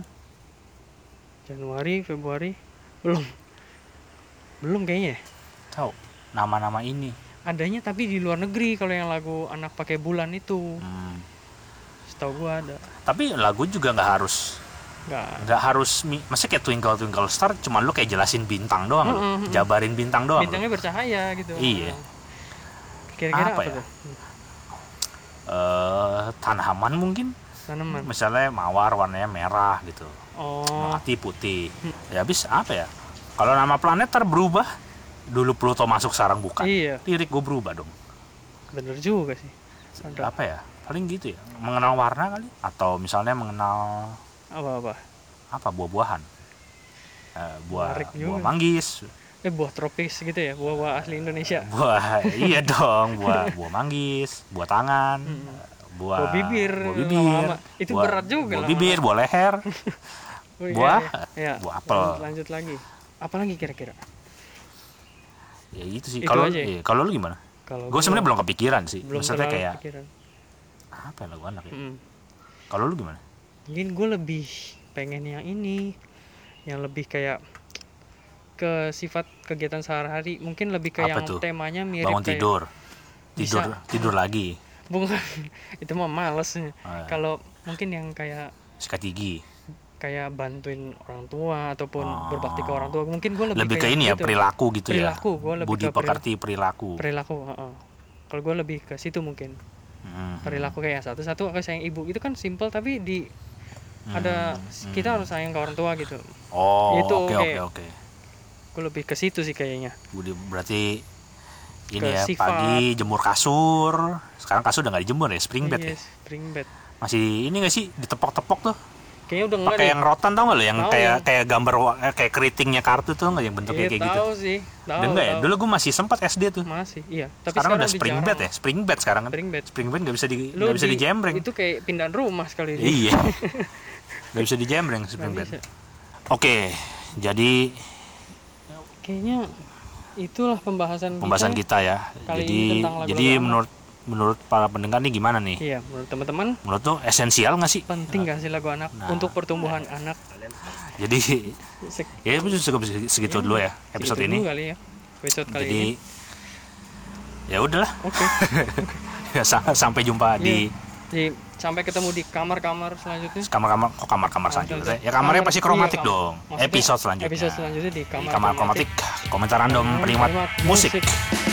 [SPEAKER 1] Januari Februari belum belum kayaknya ya.
[SPEAKER 2] tahu nama-nama ini.
[SPEAKER 1] adanya tapi di luar negeri kalau yang lagu anak pakai bulan itu
[SPEAKER 2] Hmm.
[SPEAKER 1] setahu gua ada
[SPEAKER 2] Tapi lagu juga nggak harus
[SPEAKER 1] nggak
[SPEAKER 2] nggak harus maksudnya kayak twinkle twinkle star cuman lu kayak jelasin bintang doang lu.
[SPEAKER 1] Mm-mm, mm-mm.
[SPEAKER 2] jabarin bintang doang lu.
[SPEAKER 1] bintangnya bercahaya gitu
[SPEAKER 2] Iya.
[SPEAKER 1] kira-kira
[SPEAKER 2] Apa
[SPEAKER 1] apa,
[SPEAKER 2] ya?
[SPEAKER 1] tuh
[SPEAKER 2] tanaman mungkin.
[SPEAKER 1] Tanaman.
[SPEAKER 2] Misalnya mawar warnanya merah gitu.
[SPEAKER 1] Oh.
[SPEAKER 2] Melati putih. Ya habis apa ya? Kalau nama planet ntar berubah dulu Pluto masuk sekarang bukan?
[SPEAKER 1] Iya.
[SPEAKER 2] Lirik gue berubah dong.
[SPEAKER 1] Bener juga sih. Ada
[SPEAKER 2] apa ya? Paling gitu ya. Mengenal warna kali? Atau misalnya mengenal
[SPEAKER 1] apa-apa.
[SPEAKER 2] Apa? Buah-buahan. Eh, buah buah manggis.
[SPEAKER 1] Eh buah tropis gitu ya? Buah-buah asli Indonesia.
[SPEAKER 2] Buah iya dong. Buah buah manggis buah tangan.
[SPEAKER 1] Mm.
[SPEAKER 2] Buah
[SPEAKER 1] Buah bibir,
[SPEAKER 2] buah bibir
[SPEAKER 1] lama-lama. Itu
[SPEAKER 2] buah-
[SPEAKER 1] berat juga
[SPEAKER 2] buah
[SPEAKER 1] lama-lama.
[SPEAKER 2] bibir buah leher <laughs>
[SPEAKER 1] Oh, iya,
[SPEAKER 2] Buah?
[SPEAKER 1] iya. Iya.
[SPEAKER 2] Buah apel.
[SPEAKER 1] Lanjut, lanjut lagi apa lagi kira-kira
[SPEAKER 2] ya gitu sih kalau
[SPEAKER 1] ya?
[SPEAKER 2] iya, kalau lu gimana
[SPEAKER 1] kalau
[SPEAKER 2] gue sebenarnya belum kepikiran sih
[SPEAKER 1] belum
[SPEAKER 2] maksudnya kayak
[SPEAKER 1] kepikiran.
[SPEAKER 2] apa ya lagu anak ya
[SPEAKER 1] Mm.
[SPEAKER 2] kalau lu gimana
[SPEAKER 1] mungkin gue lebih pengen yang ini yang lebih kayak ke sifat kegiatan sehari-hari mungkin lebih
[SPEAKER 2] Apa
[SPEAKER 1] yang
[SPEAKER 2] tuh?
[SPEAKER 1] temanya mirip
[SPEAKER 2] bangun
[SPEAKER 1] kayak
[SPEAKER 2] tidur tidur
[SPEAKER 1] Bisa.
[SPEAKER 2] tidur lagi
[SPEAKER 1] bukan <laughs> itu mah males
[SPEAKER 2] Eh,
[SPEAKER 1] kalau mungkin yang kayak
[SPEAKER 2] sikat gigi
[SPEAKER 1] kayak bantuin orang tua ataupun
[SPEAKER 2] Oh.
[SPEAKER 1] berbakti ke orang tua mungkin gue lebih,
[SPEAKER 2] lebih ke
[SPEAKER 1] kayak
[SPEAKER 2] ini ya
[SPEAKER 1] gitu.
[SPEAKER 2] perilaku gitu
[SPEAKER 1] Perilaku,
[SPEAKER 2] ya
[SPEAKER 1] gua lebih
[SPEAKER 2] budi pekerti perilaku
[SPEAKER 1] perilaku heeh. kalau gue lebih ke situ mungkin
[SPEAKER 2] Mhm.
[SPEAKER 1] perilaku kayak satu-satu ke sayang ibu itu kan simple tapi di ada
[SPEAKER 2] Mhm.
[SPEAKER 1] kita harus sayang ke orang tua gitu
[SPEAKER 2] oh oke.
[SPEAKER 1] oke
[SPEAKER 2] oke
[SPEAKER 1] gue lebih ke situ sih kayaknya
[SPEAKER 2] budi berarti ini
[SPEAKER 1] Ke
[SPEAKER 2] ya
[SPEAKER 1] sifat.
[SPEAKER 2] pagi jemur kasur. Sekarang kasur udah nggak dijemur ya spring bed ya?
[SPEAKER 1] Yes, spring bed.
[SPEAKER 2] Masih ini nggak sih ditepok-tepok tuh?
[SPEAKER 1] Kayaknya udah enggak
[SPEAKER 2] pakai yang rotan tau nggak lo? Yang kayak
[SPEAKER 1] yang-
[SPEAKER 2] kayak gambar eh, kayak keritingnya kartu tuh nggak? Yang bentuknya
[SPEAKER 1] Iya,
[SPEAKER 2] kayak gitu.
[SPEAKER 1] tahu sih. Tahu
[SPEAKER 2] udah enggak ya? dulu gue masih sempat SD tuh.
[SPEAKER 1] Masih iya. Tapi
[SPEAKER 2] sekarang, udah
[SPEAKER 1] udah
[SPEAKER 2] spring bed ya? Spring bed sekarang kan?
[SPEAKER 1] Spring bed.
[SPEAKER 2] Spring bed nggak bisa di nggak bisa
[SPEAKER 1] di-
[SPEAKER 2] dijembreng.
[SPEAKER 1] itu kayak pindahan rumah sekali ini
[SPEAKER 2] iya. <laughs> Nggak bisa dijembreng spring bed. oke jadi
[SPEAKER 1] kayaknya itulah pembahasan
[SPEAKER 2] pembahasan kita ya.
[SPEAKER 1] kali
[SPEAKER 2] jadi jadi
[SPEAKER 1] anak.
[SPEAKER 2] menurut menurut para pendengar nih gimana nih?
[SPEAKER 1] Iya menurut teman-teman.
[SPEAKER 2] Menurut tuh esensial nggak sih?
[SPEAKER 1] Penting gak sih lagu anak?
[SPEAKER 2] Nah.
[SPEAKER 1] untuk pertumbuhan anak.
[SPEAKER 2] Jadi
[SPEAKER 1] Sek-
[SPEAKER 2] ya itu cukup segitu dulu ya episode
[SPEAKER 1] segitu
[SPEAKER 2] ini.
[SPEAKER 1] dulu kali ya episode kali
[SPEAKER 2] jadi
[SPEAKER 1] ini.
[SPEAKER 2] ya udahlah.
[SPEAKER 1] Oke. <laughs>
[SPEAKER 2] Ya, sa- sampai jumpa di
[SPEAKER 1] Jadi sampai ketemu di kamar-kamar selanjutnya.
[SPEAKER 2] kamar-kamar kok kamar-kamar selanjutnya? ya kamarnya
[SPEAKER 1] Kamar-
[SPEAKER 2] pasti kromatik
[SPEAKER 1] iya,
[SPEAKER 2] dong. episode selanjutnya.
[SPEAKER 1] Episode selanjutnya di
[SPEAKER 2] Di
[SPEAKER 1] kamar,
[SPEAKER 2] kamar kromatik. Komentar random penikmat musik.
[SPEAKER 1] musik.